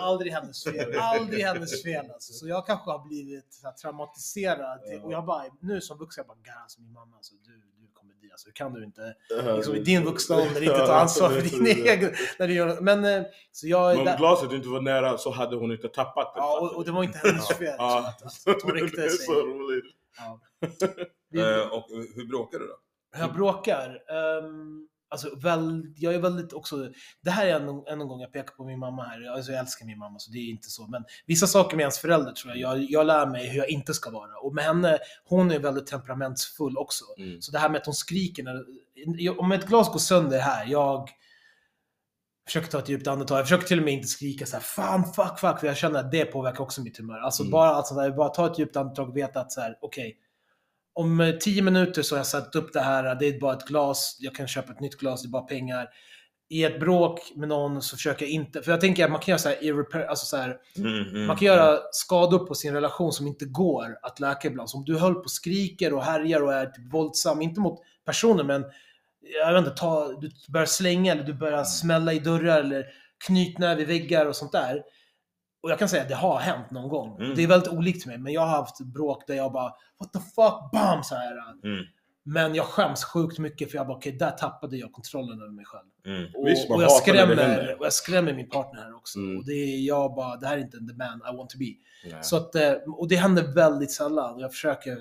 Aldrig hennes fel. Aldrig hennes fel alltså. Så jag kanske har blivit så här, traumatiserad. Och jag bara, nu som vuxen, jag bara, "God, alltså min mamma, alltså, du, Alltså, hur kan du inte liksom, i din vuxna ålder inte ta ansvar för din egen... När du gör, men eh, så jag... Men om där- glaset inte var nära så hade hon inte tappat det. Ja, och, och det var inte hennes fel. Ja. Så att, att, att hon det ryckte är sig. så roligt. Ja. Det, Eh, och hur bråkar du då? hur jag bråkar? Um, alltså, väl, jag är väldigt också... Det här är en, en gång jag pekar på min mamma här. Alltså, jag älskar min mamma, så det är inte så. Men vissa saker med ens förälder tror jag, jag, jag lär mig hur jag inte ska vara. Och med henne, hon är väldigt temperamentsfull också. Mm. Så det här med att hon skriker när... Om ett glas går sönder här, jag försöker ta ett djupt andetag. Jag försöker till och med inte skrika så här fan, fuck, fuck, för jag känner att det påverkar också mitt humör. Alltså Mm. bara, alltså, bara ta ett djupt andetag och veta att så här, okej, om eh, tio minuter så har jag satt upp det här, det är bara ett glas, jag kan köpa ett nytt glas, det är bara pengar. i ett bråk med någon så försöker jag inte, för jag tänker att man kan göra så här, alltså så här Mm, mm, man kan göra skador på sin relation som inte går att läka ibland. Så om du höll på och skriker och härjar och är typ våldsam, inte mot personen men jag vet inte, ta, du börjar slänga eller du börjar smälla i dörrar eller knytnäve i väggar och sånt där. Och jag kan säga att det har hänt någon gång. Mm. Det är väldigt olikt mig, men jag har haft bråk där jag bara What the fuck, bam! Så här. Mm, Men jag skäms sjukt mycket för jag bara okej, där tappade jag kontrollen över mig själv. mm. Och, Visst, och, jag skrämmer, och jag skrämmer min partner här också. Mm. Och det är jag bara, det här är inte the man I want to be. Så att, eh, och det händer väldigt sällan och jag försöker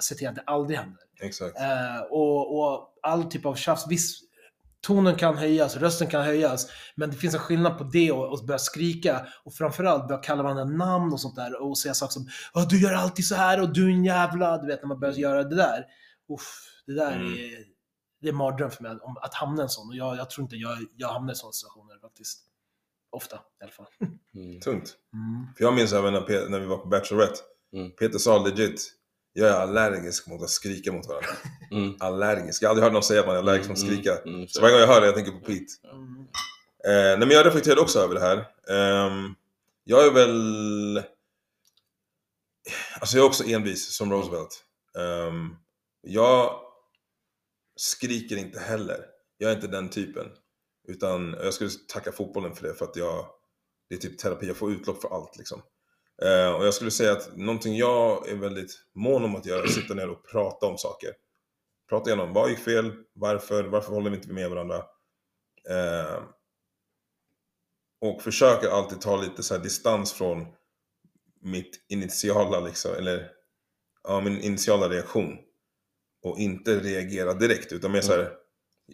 se till att det aldrig händer. Exakt. Eh, och, och all typ av tjafs, visst, tonen kan höjas, rösten kan höjas, men det finns en skillnad på det och, och börja skrika och framförallt börja kalla varandra namn och sånt där och säga saker som "Ja, du gör alltid så här och du är en jävla, du vet när man börjar göra det där. Uff, det där Mm. är, det är en mardröm för mig om, att hamna i en sån och jag, jag tror inte jag, jag hamnar i sådana situationer faktiskt. Ofta i alla fall. Mm. Tungt. Mm. För jag minns även när, när vi var på Bachelorette. Mm. Peter sa legit, jag är allergisk mot att skrika mot varandra. Mm. Allergisk. Jag har aldrig hört någon säga att man är allergisk mot att skrika. Mm. Mm. Så varje gång jag hör det, jag tänker på Pete. Mm. Eh, nej, men jag reflekterade också över det här. Ehm, jag är väl... Alltså jag är också envis som Roosevelt. Ehm, jag skriker inte heller. Jag är inte den typen. Utan jag skulle tacka fotbollen för det, för att jag... Det är typ terapi, jag får utlopp för allt liksom. Eh, och jag skulle säga att någonting jag är väldigt mån om att göra är att sitta ner och prata om saker. Prata igenom, vad gick fel? Varför? Varför håller vi inte med varandra? Eh, och försöker alltid ta lite så här distans från mitt initiala liksom, eller ja, min initiala reaktion. Och inte reagera direkt, utan mer så här,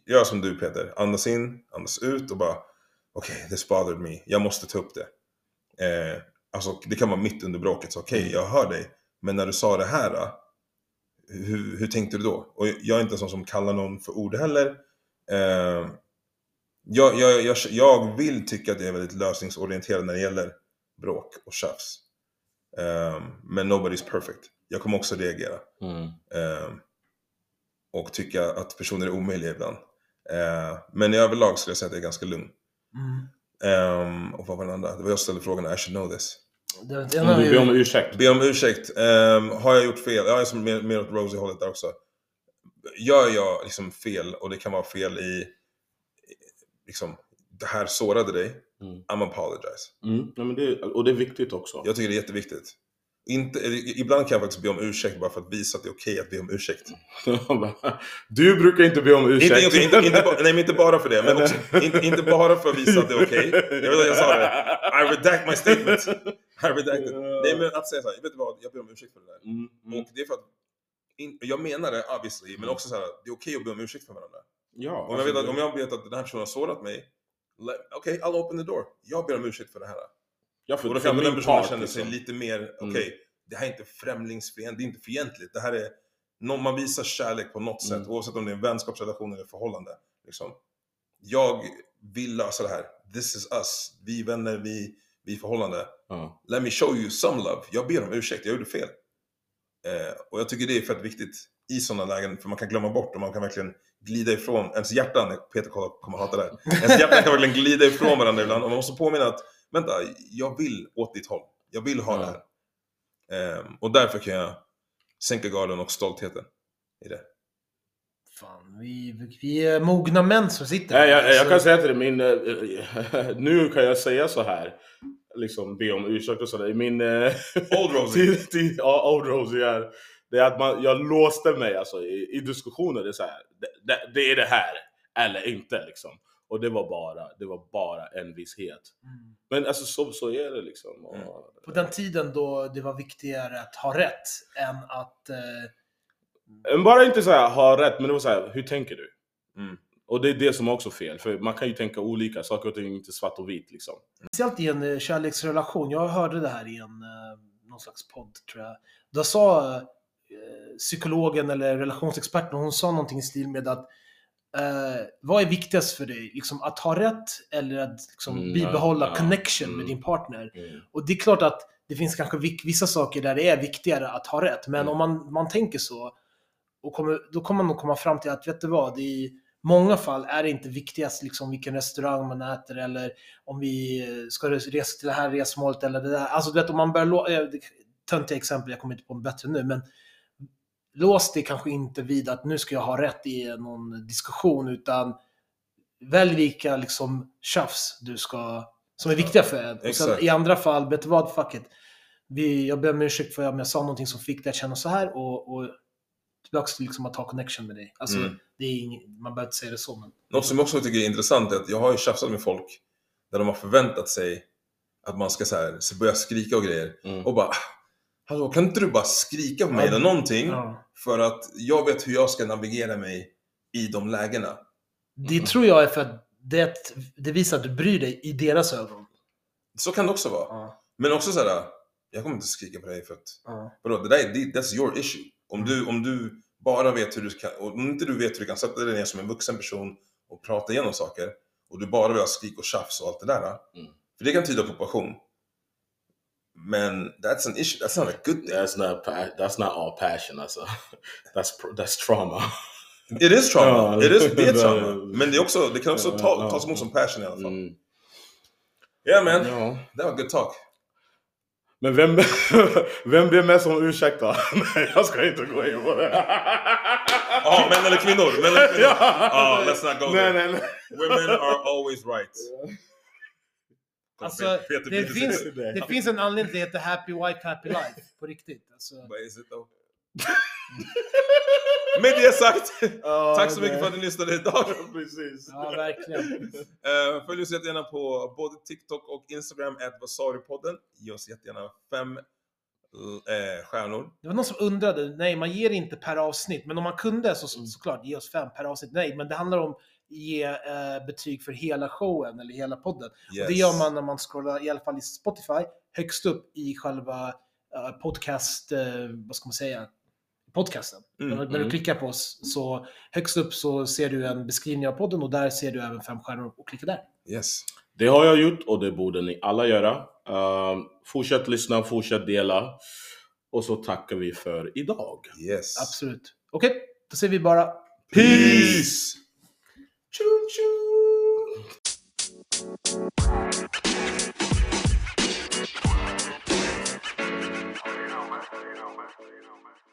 gör som du Peter, andas in, andas ut och bara okej, okay, this bothered me, jag måste ta upp det. Eh, alltså det kan vara mitt under bråket, så okej, jag hör dig, men när du sa det här, hur, hur tänkte du då? Och jag är inte en sån som kallar någon för ord heller. Eh, jag, jag, jag, jag vill tycka att jag är väldigt lösningsorienterad när det gäller bråk och tjafs. Um, men nobody's perfect. Jag kommer också reagera. Mm. Um, och tycka att personer är omöjliga ibland. Uh, men i överlag skulle jag säga att jag är ganska lugn. Mm. Um, och vad var den andra? Det var jag som ställde frågan, I should know this. Det, det, Om du ber om ursäkt. Be om ursäkt. Um, har jag gjort fel? Jag är som mer, mer åt Rosie-hållet där också. Gör jag liksom fel, och det kan vara fel i, liksom, det här sårade dig, Mm. I'm apologize. Mm. Ja, men det, och det är viktigt också. Jag tycker det är jätteviktigt. Inte, ibland kan jag faktiskt be om ursäkt bara för att visa att det är okej att be om ursäkt. du brukar inte be om Inte, ursäkt. inte, inte, inte, ba- nej, men inte bara för det, men också, inte, inte bara för att visa att det är okej. Jag vet att jag sa det. I redact my statement. I redact it. Nej men att säga såhär, vet du vad, jag ber om ursäkt för det där. Mm, mm. Och det är för att, jag menar det obviously, men också såhär, det är okej att be om ursäkt för varandra. Ja, Om jag, vet att, om jag vet att den här personen har sårat mig, okej, I'll open the door. Jag ber om ursäkt för det här. Ja, för, Och då kanske den personen part, känner sig liksom. lite mer, okej, det här är inte främlingsfientligt, det är inte fientligt. Det här är, man visar kärlek på något Mm. sätt, oavsett om det är en vänskapsrelation eller förhållande. Liksom. Jag vill lösa det här. This is us. Vi vänner, vi, vi förhållande. Ja. Let me show you some love. Jag ber om ursäkt, jag gjorde fel. Eh, och jag tycker det är fett viktigt i sådana lägen, för man kan glömma bort och man kan verkligen glida ifrån, ens hjärtan, Peter kommer hata det här, ens hjärtan kan verkligen glida ifrån varandra ibland och man måste påminna att, vänta, jag vill åt ditt håll. Jag vill ha Ja. det här. Eh, och därför kan jag sänka garden och stoltheten i det. Fan, vi, vi är mogna män som sitter Nej, jag, jag Så- kan säga till dig, min, eh, nu kan jag säga så här. Liksom be om ursäkt och sådär. Min... eh, Old Rosie. till, till, ja, Old Rosie är, det är att man, jag låste mig alltså, i, i diskussioner. Det är, så här, det, det, det är det här, eller inte liksom. Och det var bara, det var bara en visshet. Mm. Men alltså så, så är det liksom. Och, Mm. På den tiden då det var viktigare att ha rätt än att... Eh, Bara inte så här, ha rätt, men det var så här, hur tänker du? Mm. Och det är det som också är fel, för man kan ju tänka olika, saker och ting är inte svart och vitt liksom. speciellt i en eh, kärleksrelation. Jag hörde det här i en eh, någon slags podd, tror jag. Då sa eh, psykologen eller relationsexperten, hon sa någonting i stil med att eh, vad är viktigast för dig? Liksom att ha rätt eller att liksom, Mm, bibehålla ja, connection mm. med din partner? Mm. Och det är klart att det finns kanske vissa saker där det är viktigare att ha rätt. Men Mm. om man, man tänker så, och kommer, då kommer man nog komma fram till att, vet du vad, är, många fall är det inte viktigast liksom vilken restaurang man äter eller om vi ska resa till det här resmålet eller det där. Alltså du vet om man börjar eh, töntiga exempel, jag kommer inte på en bättre nu, men lås dig kanske inte vid att nu ska jag ha rätt i någon diskussion, utan välj vilka liksom tjafs du ska, som är viktiga för en. Och sen. I andra fall, vet du vad, fuck it. Vi, jag ber om ursäkt för om jag sa någonting som fick dig att känna så här och, och tillbaks till liksom att ha connection med dig. Alltså, Mm. det är ing, man behöver inte säga det så, men... Något som jag också tycker är intressant är att jag har ju tjafsat med folk där de har förväntat sig att man ska så här, så börja skrika och grejer. Mm. Och bara, "Ah, hallå kan inte du bara skrika på mig eller någonting? Ja. För att jag vet hur jag ska navigera mig i de lägena. Det tror jag är för att det, det visar att du bryr dig i deras ögon. Så kan det också vara. Ja. Men också så här, jag kommer inte skrika på dig för att, Ja. vadå, det där är, that's your issue. Om du, om du bara vet hur du kan, om inte du vet hur du kan sätta dig ner som en vuxen person och prata igenom saker, och du bara vill ha skrik och tjafs och allt det där. Mm. För det kan tyda på passion. Men that's an issue, that's not a good thing. That's not that's not all passion. That's a, that's that's trauma. It is trauma, Ja, it is, det- trauma. Men det, är också, det kan också Ja, ta, ja. tas emot som passion fall. Mm. Yeah man, Ja. that was good talk. Men vem, vem ber mest om ursäkt då? Nej, jag ska inte gå in på det. Ja, män eller kvinnor? Män eller kvinnor? Ja, let's not go nej, there. nej, nej. Women are always right. Alltså, Peter det Peter finns, säger det finns en anledning till att det heter Happy Wife, Happy Life. På riktigt. Alltså. Med det sagt, Ja, tack så mycket för att ni lyssnade idag. Precis. Ja, verkligen. Uh, följ oss jättegärna på både TikTok och Instagram, @vasaripodden. Ge oss jättegärna fem eh, stjärnor. Det var någon som undrade, nej man ger inte per avsnitt, men om man kunde så Mm. såklart, ge oss fem per avsnitt. Nej, men det handlar om ge eh, betyg för hela showen eller hela podden. Yes. Och det gör man när man scrollar, i alla fall i Spotify, högst upp i själva eh, podcast, eh, vad ska man säga, podcasten. Mm, när, när du mm. klickar på oss, så högst upp så ser du en beskrivning av podden och där ser du även fem stjärnor och klicka där. Yes. Det har jag gjort och det borde ni alla göra. Um, fortsätt lyssna, fortsätt dela. Och så tackar vi för idag. Yes. Absolut. Okej, då säger vi bara Peace! Choo choo. You know, you know, you know,